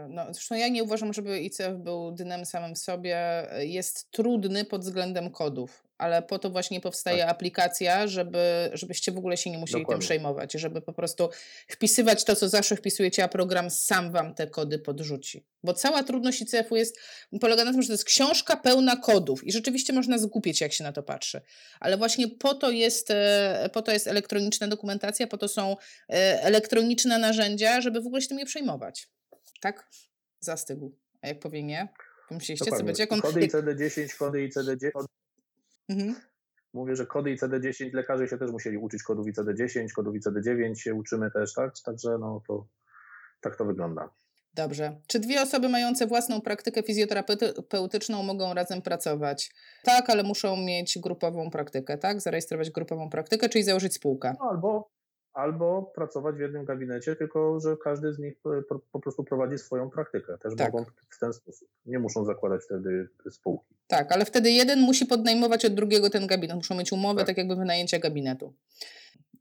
No, zresztą ja nie uważam, żeby ICF był dnem samym w sobie. Jest trudny pod względem kodów ale po to właśnie powstaje tak. aplikacja, żeby, żebyście w ogóle się nie musieli Dokładnie. tym przejmować, żeby po prostu wpisywać to, co zawsze wpisujecie, a program sam wam te kody podrzuci. Bo cała trudność ICF-u jest, polega na tym, że to jest książka pełna kodów i rzeczywiście można zgłupieć, jak się na to patrzy. Ale właśnie po to jest, e, po to jest elektroniczna dokumentacja, po to są e, elektroniczne narzędzia, żeby w ogóle się tym nie przejmować. Tak? Zastygł. A jak powie nie? Pomyśleliście, co będzie? Kody ICD-10, kody ICD-10, Mhm. Mówię, że kody ICD-10, lekarze się też musieli uczyć kodów ICD-10, kodów ICD-9 się uczymy też, tak? Także no to tak to wygląda. Dobrze. Czy dwie osoby mające własną praktykę fizjoterapeutyczną mogą razem pracować? Tak, ale muszą mieć grupową praktykę, tak? Zarejestrować grupową praktykę, czyli założyć spółkę. No, albo albo pracować w jednym gabinecie, tylko że każdy z nich po prostu prowadzi swoją praktykę. Też tak. mogą w ten sposób. Nie muszą zakładać wtedy spółki. Tak, ale wtedy jeden musi podnajmować od drugiego ten gabinet. Muszą mieć umowę, tak, tak jakby wynajęcia gabinetu.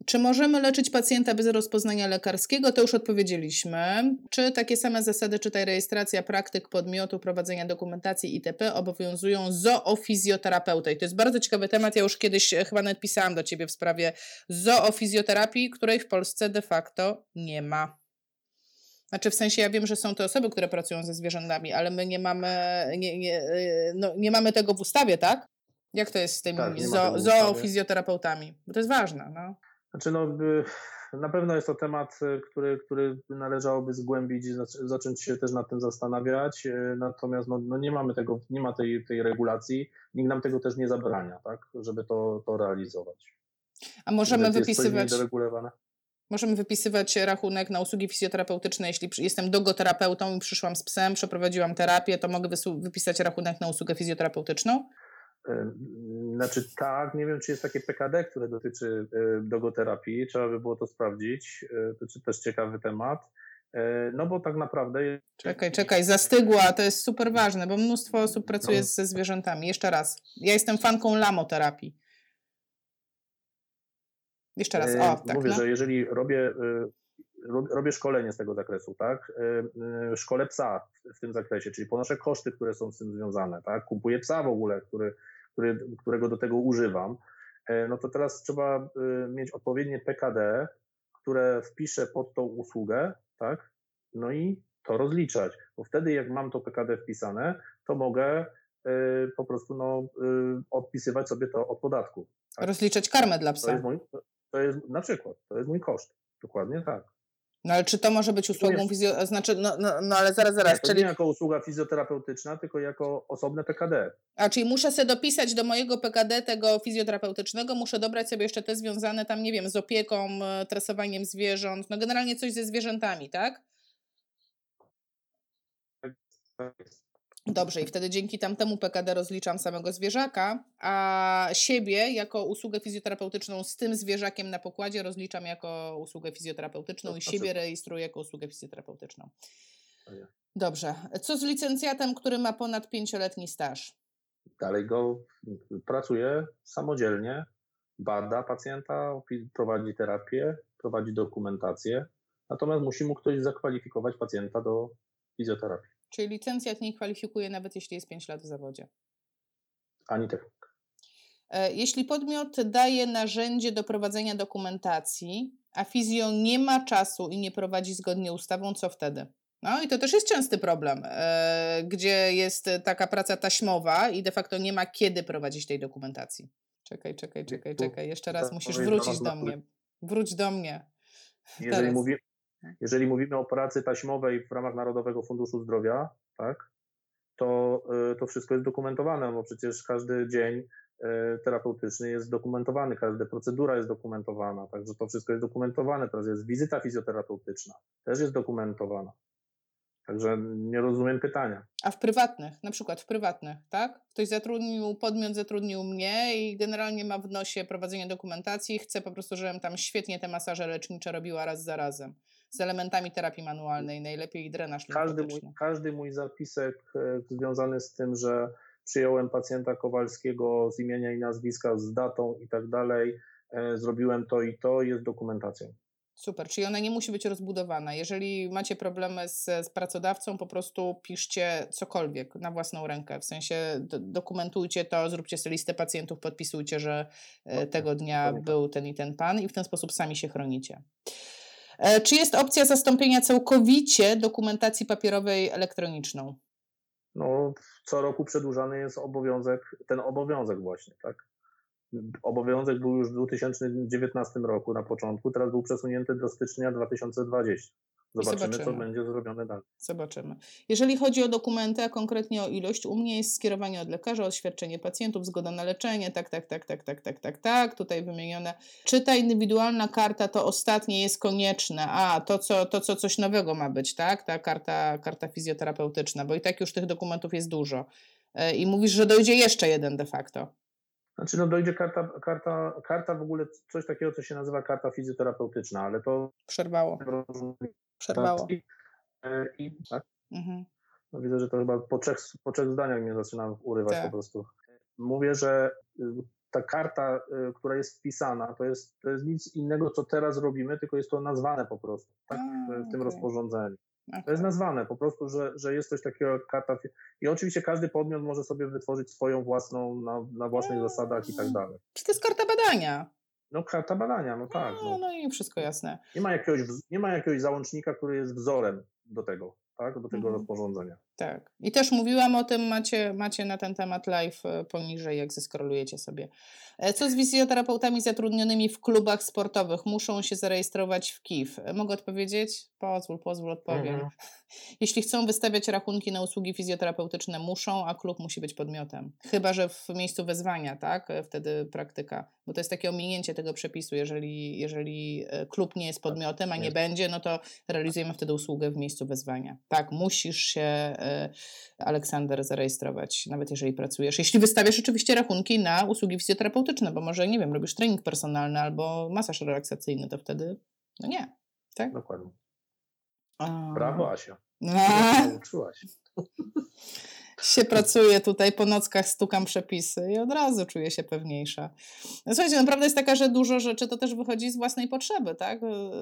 Czy możemy leczyć pacjenta bez rozpoznania lekarskiego? To już odpowiedzieliśmy. Czy takie same zasady, czytaj rejestracja praktyk podmiotu, prowadzenia dokumentacji itp. obowiązują zoofizjoterapeutę? I to jest bardzo ciekawy temat. Ja już kiedyś e, chyba nawet pisałam do Ciebie w sprawie zoofizjoterapii, której w Polsce de facto nie ma. Znaczy w sensie ja wiem, że są to osoby, które pracują ze zwierzętami, ale my nie mamy, nie, nie, e, no, nie mamy tego w ustawie, tak? Jak to jest z tymi tak, zo, zoofizjoterapeutami? Bo to jest ważne. No. Znaczy, no, na pewno jest to temat, e, który, który należałoby zgłębić, zacząć się też nad tym zastanawiać. E, natomiast no, no nie mamy tego, nie ma tej, tej regulacji, nikt nam tego też nie zabrania, tak, żeby to, to realizować. A możemy wypisywać. Możemy wypisywać rachunek na usługi fizjoterapeutyczne. Jeśli jestem dogoterapeutą i przyszłam z psem, przeprowadziłam terapię, to mogę wypisać rachunek na usługę fizjoterapeutyczną? Znaczy tak, nie wiem, czy jest takie PKD, które dotyczy dogoterapii, trzeba by było to sprawdzić, e, to też ciekawy temat. E, no bo tak naprawdę. Czekaj, czekaj, zastygła, to jest super ważne, bo mnóstwo osób pracuje no. ze zwierzętami. Jeszcze raz, ja jestem fanką lamoterapii. Jeszcze raz, o, tak. Mówię, no. że jeżeli robię, robię szkolenie z tego zakresu, tak, szkole psa w tym zakresie, czyli ponoszę koszty, które są z tym związane, tak, kupuję psa w ogóle, który który, którego do tego używam, e, no to teraz trzeba e, mieć odpowiednie PKD, które wpiszę pod tą usługę, tak? No i to rozliczać, bo wtedy jak mam to PKD wpisane, to mogę e, po prostu no, odpisywać sobie to od podatku. Tak? Rozliczać karmę dla psa. To jest, mój, to jest na przykład, to jest mój koszt. Dokładnie tak. No ale czy to może być usługą fizjoterapeutyczną? Znaczy, no, no, no, ale zaraz, zaraz. Nie, to czyli... nie jako usługa fizjoterapeutyczna, tylko jako osobne PKD. A czyli muszę sobie dopisać do mojego PKD tego fizjoterapeutycznego, muszę dobrać sobie jeszcze te związane tam, nie wiem, z opieką, e, tresowaniem zwierząt, no generalnie coś ze zwierzętami, tak? Tak Dobrze, i wtedy dzięki tamtemu PKD rozliczam samego zwierzaka, a siebie jako usługę fizjoterapeutyczną z tym zwierzakiem na pokładzie rozliczam jako usługę fizjoterapeutyczną i siebie rejestruję jako usługę fizjoterapeutyczną. Dobrze. Co z licencjatem, który ma ponad pięcioletni staż? Dalej go pracuje samodzielnie, bada pacjenta, prowadzi terapię, prowadzi dokumentację, natomiast musi mu ktoś zakwalifikować pacjenta do fizjoterapii. Czyli licencjat nie kwalifikuje nawet jeśli jest 5 lat w zawodzie. Ani tak. Jeśli podmiot daje narzędzie do prowadzenia dokumentacji, a fizjo nie ma czasu i nie prowadzi zgodnie ustawą, co wtedy? No i to też jest częsty problem, e, gdzie jest taka praca taśmowa i de facto nie ma kiedy prowadzić tej dokumentacji. Czekaj, czekaj, czekaj, czekaj. Jeszcze raz musisz wrócić do mnie. Wróć do mnie. Jeżeli, mówi, jeżeli mówimy o pracy taśmowej w ramach Narodowego Funduszu Zdrowia, tak, to, y, to wszystko jest dokumentowane, bo przecież każdy dzień y, terapeutyczny jest dokumentowany, każda procedura jest dokumentowana, także to wszystko jest dokumentowane. Teraz jest wizyta fizjoterapeutyczna, też jest dokumentowana. Także nie rozumiem pytania. A w prywatnych, na przykład w prywatnych, tak? Ktoś zatrudnił, podmiot zatrudnił mnie i generalnie ma w nosie prowadzenie dokumentacji, chce po prostu, żebym tam świetnie te masaże lecznicze robiła raz za razem z elementami terapii manualnej, najlepiej drenaż każdy mój, każdy mój zapisek e, związany z tym, że przyjąłem pacjenta Kowalskiego z imienia i nazwiska, z datą i tak dalej, e, zrobiłem to i to, jest dokumentacją. Super, czyli ona nie musi być rozbudowana. Jeżeli macie problemy z, z, pracodawcą, po prostu piszcie cokolwiek na własną rękę. W sensie do, dokumentujcie to, zróbcie sobie listę pacjentów, podpisujcie, że e, tego dnia był ten i ten pan i w ten sposób sami się chronicie. E, czy jest opcja zastąpienia całkowicie dokumentacji papierowej elektroniczną? No, co roku przedłużany jest obowiązek, ten obowiązek właśnie, tak? Obowiązek był już w 2019 roku na początku, teraz był przesunięty do stycznia 2020. Zobaczymy, zobaczymy, co będzie zrobione dalej. Zobaczymy. Jeżeli chodzi o dokumenty, a konkretnie o ilość, u mnie jest skierowanie od lekarza, oświadczenie pacjentów, zgoda na leczenie, tak, tak, tak, tak, tak, tak, tak, tak, tutaj wymienione. Czy ta indywidualna karta to ostatnie jest konieczne? A, to co, to co coś nowego ma być, tak? Ta karta, karta fizjoterapeutyczna, bo i tak już tych dokumentów jest dużo. E, I mówisz, że dojdzie jeszcze jeden de facto. Znaczy, no dojdzie karta, karta, karta w ogóle coś takiego, co się nazywa karta fizjoterapeutyczna, ale to. Przerwało. Przerwało. I, e, i tak? Mhm. No widzę, że to chyba po trzech, po trzech zdaniach mnie zaczyna urywać tak. po prostu. Mówię, że y, ta karta, która jest wpisana, to jest, to jest nic innego, co teraz robimy, tylko jest to nazwane po prostu tak, w tym okay. rozporządzeniu. Okay. To jest nazwane po prostu, że, że jest coś takiego jak karta. I oczywiście każdy podmiot może sobie wytworzyć swoją własną, na, na własnych zasadach i tak dalej. Czy to jest karta badania? No karta badania, no tak. No, no, no i wszystko jasne. Nie ma, jakiegoś, nie ma jakiegoś załącznika, który jest wzorem do tego tak, do tego mhm. rozporządzenia. Tak. I też mówiłam o tym, macie, macie na ten temat live e, poniżej, jak zeskrolujecie sobie. E, co z fizjoterapeutami zatrudnionymi w klubach sportowych? Muszą się zarejestrować w KIF. E, mogę odpowiedzieć? Pozwól, pozwól, odpowiem. Mhm. Jeśli chcą wystawiać rachunki na usługi fizjoterapeutyczne, muszą, a klub musi być podmiotem. Chyba, że w miejscu wezwania, tak? Wtedy praktyka. Bo to jest takie ominięcie tego przepisu. Jeżeli, jeżeli klub nie jest tak, podmiotem, a nie będzie, no to realizujemy wtedy usługę w miejscu wezwania. Tak, musisz się, Aleksander, zarejestrować, nawet jeżeli pracujesz. Jeśli wystawiasz oczywiście rachunki na usługi fizjoterapeutyczne, bo może, nie wiem, robisz trening personalny albo masaż relaksacyjny, to wtedy, no nie, tak? Dokładnie. Brawo, Asia. Nauczyłaś. Się pracuje tutaj, po nockach stukam przepisy i od razu czuję się pewniejsza. No, słuchajcie, naprawdę jest taka, że dużo rzeczy to też wychodzi z własnej potrzeby, tak?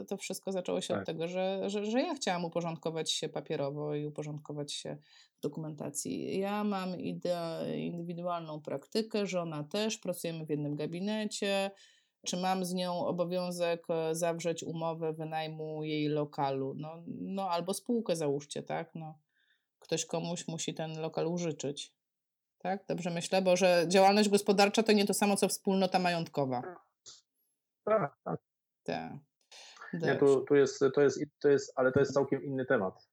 To wszystko zaczęło się tak. od tego, że, że, że ja chciałam uporządkować się papierowo i uporządkować się w dokumentacji. Ja mam ide- indywidualną praktykę, żona też, pracujemy w jednym gabinecie, czy mam z nią obowiązek e, zawrzeć umowę wynajmu jej lokalu? No, no albo spółkę załóżcie, tak? No ktoś komuś musi ten lokal użyczyć. Tak? Dobrze myślę, bo że działalność gospodarcza to nie to samo, co wspólnota majątkowa. Tak, tak. tak. Nie, tu, tu jest, to jest, to jest, ale to jest całkiem inny temat.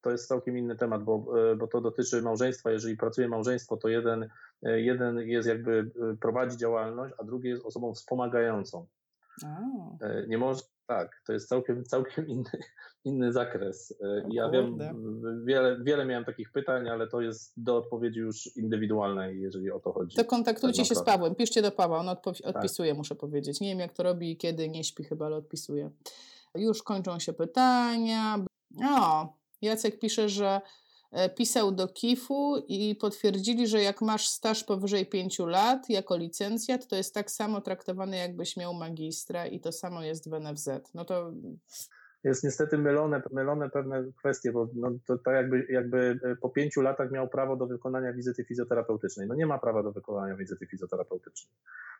To jest całkiem inny temat, bo, e, bo to dotyczy małżeństwa. Jeżeli pracuje małżeństwo, to jeden, e, jeden jest jakby e, prowadzi działalność, a drugi jest osobą wspomagającą. A. Nie, może, tak, to jest całkiem, całkiem inny, inny zakres. E, ja wiem, wiele, wiele miałem takich pytań, ale to jest do odpowiedzi już indywidualnej, jeżeli o to chodzi. To kontaktujcie tak się z Pawłem, piszcie do Pawła, on tak. odpisuje, tak. muszę powiedzieć. Nie wiem, jak to robi kiedy, nie śpi chyba, ale odpisuje. Już kończą się pytania. O, Jacek pisze, że pisał do KIF-u i potwierdzili, że jak masz staż powyżej 5 lat jako licencjat, to jest tak samo traktowany, jakbyś miał magistra i to samo jest w NFZ. No to jest niestety mylone, mylone pewne kwestie, bo no, to tak jakby, jakby e, po pięciu latach miał prawo do wykonania wizyty fizjoterapeutycznej. No nie ma prawa do wykonania wizyty fizjoterapeutycznej.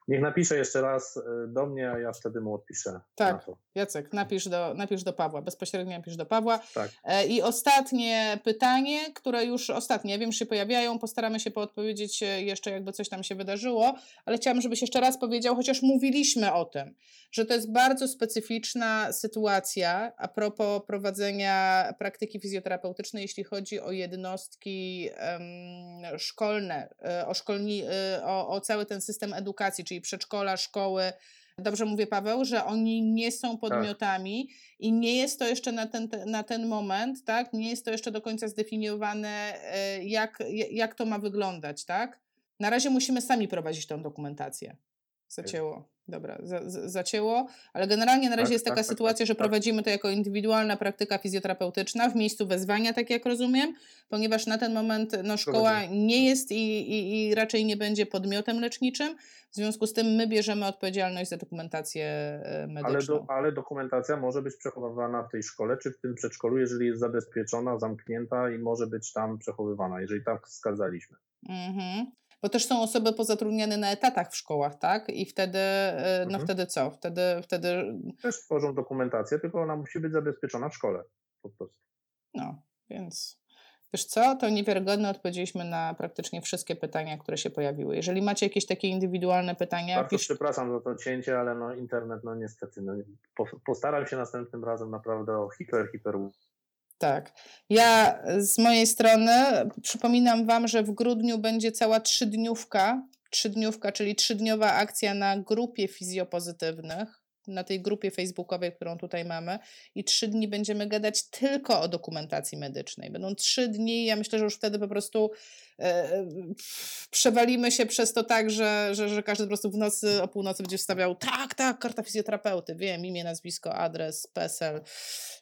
Niech napisze jeszcze raz e, do mnie, a ja wtedy mu odpiszę. Tak, Jacek, napisz do, napisz do Pawła, bezpośrednio napisz do Pawła. Tak. E, I ostatnie pytanie, które już ostatnie, wiem, że się pojawiają, postaramy się poodpowiedzieć jeszcze, jakby coś tam się wydarzyło, ale chciałam, żebyś jeszcze raz powiedział, chociaż mówiliśmy o tym, że to jest bardzo specyficzna sytuacja a propos prowadzenia praktyki fizjoterapeutycznej, jeśli chodzi o jednostki um, szkolne, e, o, szkolni, e, o, o cały ten system edukacji, czyli przedszkola, szkoły, Dobrze mówię, Paweł, że oni nie są tak. podmiotami tak. i nie jest to jeszcze na ten, na ten moment, tak? Nie jest to jeszcze do końca zdefiniowane, e, jak, jak to ma wyglądać, tak? Na razie musimy sami prowadzić tą dokumentację. Zacięło. Dobra, za, za, zacięło, ale generalnie na razie tak, jest taka tak, tak sytuacja, tak, że tak. prowadzimy to jako indywidualna praktyka fizjoterapeutyczna w miejscu wezwania, tak jak rozumiem, ponieważ na ten moment no, szkoła nie jest i, i, i raczej nie będzie podmiotem leczniczym, w związku z tym my bierzemy odpowiedzialność za dokumentację medyczną. Ale, do, ale dokumentacja może być przechowywana w tej szkole czy w tym przedszkolu, jeżeli jest zabezpieczona, zamknięta i może być tam przechowywana, jeżeli tak wskazaliśmy. Mhm bo też są osoby pozatrudniane na etatach w szkołach, tak? I wtedy, e, no mhm. wtedy co? Wtedy, wtedy... Też tworzą dokumentację, tylko ona musi być zabezpieczona w szkole po prostu. No, więc wiesz co, to niewiarygodne odpowiedzieliśmy na praktycznie wszystkie pytania, które się pojawiły. Jeżeli macie jakieś takie indywidualne pytania... Bardzo pisz... przepraszam za to cięcie, ale no internet, no niestety, no, postaram się następnym razem naprawdę o hiper, hiper tak. Ja z mojej strony przypominam Wam, że w grudniu będzie cała trzydniówka, trzydniówka, czyli trzydniowa akcja na grupie fizjopozytywnych na tej grupie facebookowej, którą tutaj mamy i trzy dni będziemy gadać tylko o dokumentacji medycznej. Będą trzy dni, ja myślę, że już wtedy po prostu e, przewalimy się przez to tak, że, że, że każdy po prostu w nocy, o północy będzie wstawiał tak, tak, karta fizjoterapeuty, wiem, imię, nazwisko, adres, PESEL,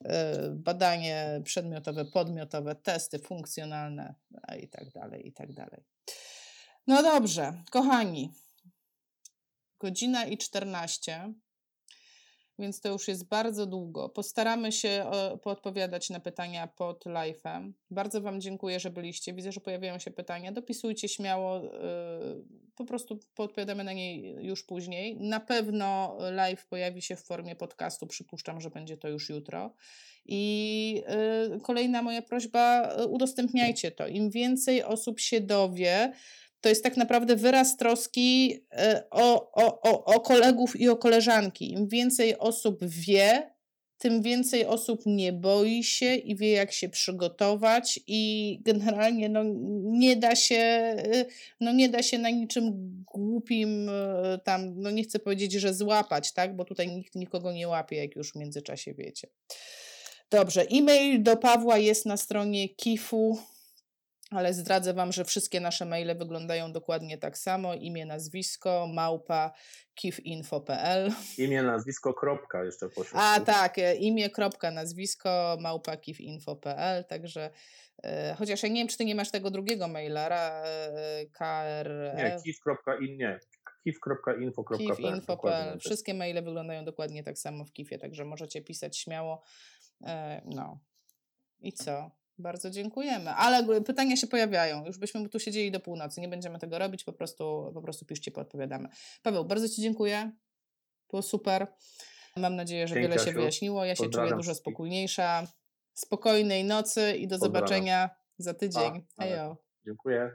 e, badanie przedmiotowe, podmiotowe, testy funkcjonalne i tak dalej, i tak dalej. No dobrze, kochani, Godzina i 14 więc to już jest bardzo długo. Postaramy się poodpowiadać na pytania pod live'em. Bardzo Wam dziękuję, że byliście. Widzę, że pojawiają się pytania. Dopisujcie śmiało, y, po prostu poodpowiadamy na nie już później. Na pewno live pojawi się w formie podcastu. Przypuszczam, że będzie to już jutro. I y, kolejna moja prośba, udostępniajcie to. Im więcej osób się dowie, to jest tak naprawdę wyraz troski e, o, o, o, o kolegów i o koleżanki. Im więcej osób wie, tym więcej osób nie boi się i wie, jak się przygotować, i generalnie no, nie, da się, e, no, nie da się na niczym głupim e, tam, no nie chcę powiedzieć, że złapać, tak? bo tutaj nikt nikogo nie łapie, jak już w międzyczasie wiecie. Dobrze, e-mail do Pawła jest na stronie kifu ale zdradzę Wam, że wszystkie nasze maile wyglądają dokładnie tak samo. Imię, nazwisko, małpa, kifinfo.pl. Imię, nazwisko, kropka jeszcze pośrodku. A tak, e, imię, kropka, nazwisko, małpa, kifinfo.pl, także e, chociaż ja nie wiem, czy Ty nie masz tego drugiego maila, e, KR... Nie, kif.in, nie, kif.info.pl. Kif.info.pl. Wszystkie maile wyglądają dokładnie tak samo w kifie, także możecie pisać śmiało. E, no. I co? Bardzo dziękujemy. Ale pytania się pojawiają. Już byśmy tu siedzieli do północy. Nie będziemy tego robić, po prostu, po prostu piszcie, podpowiadamy. Paweł, bardzo Ci dziękuję. Było super. Mam nadzieję, że Dzięki, wiele się wyjaśniło. Ja się czuję dużo spokojniejsza. Spokojnej nocy i do Pozdrawiam. zobaczenia za tydzień. Hejo. Dziękuję.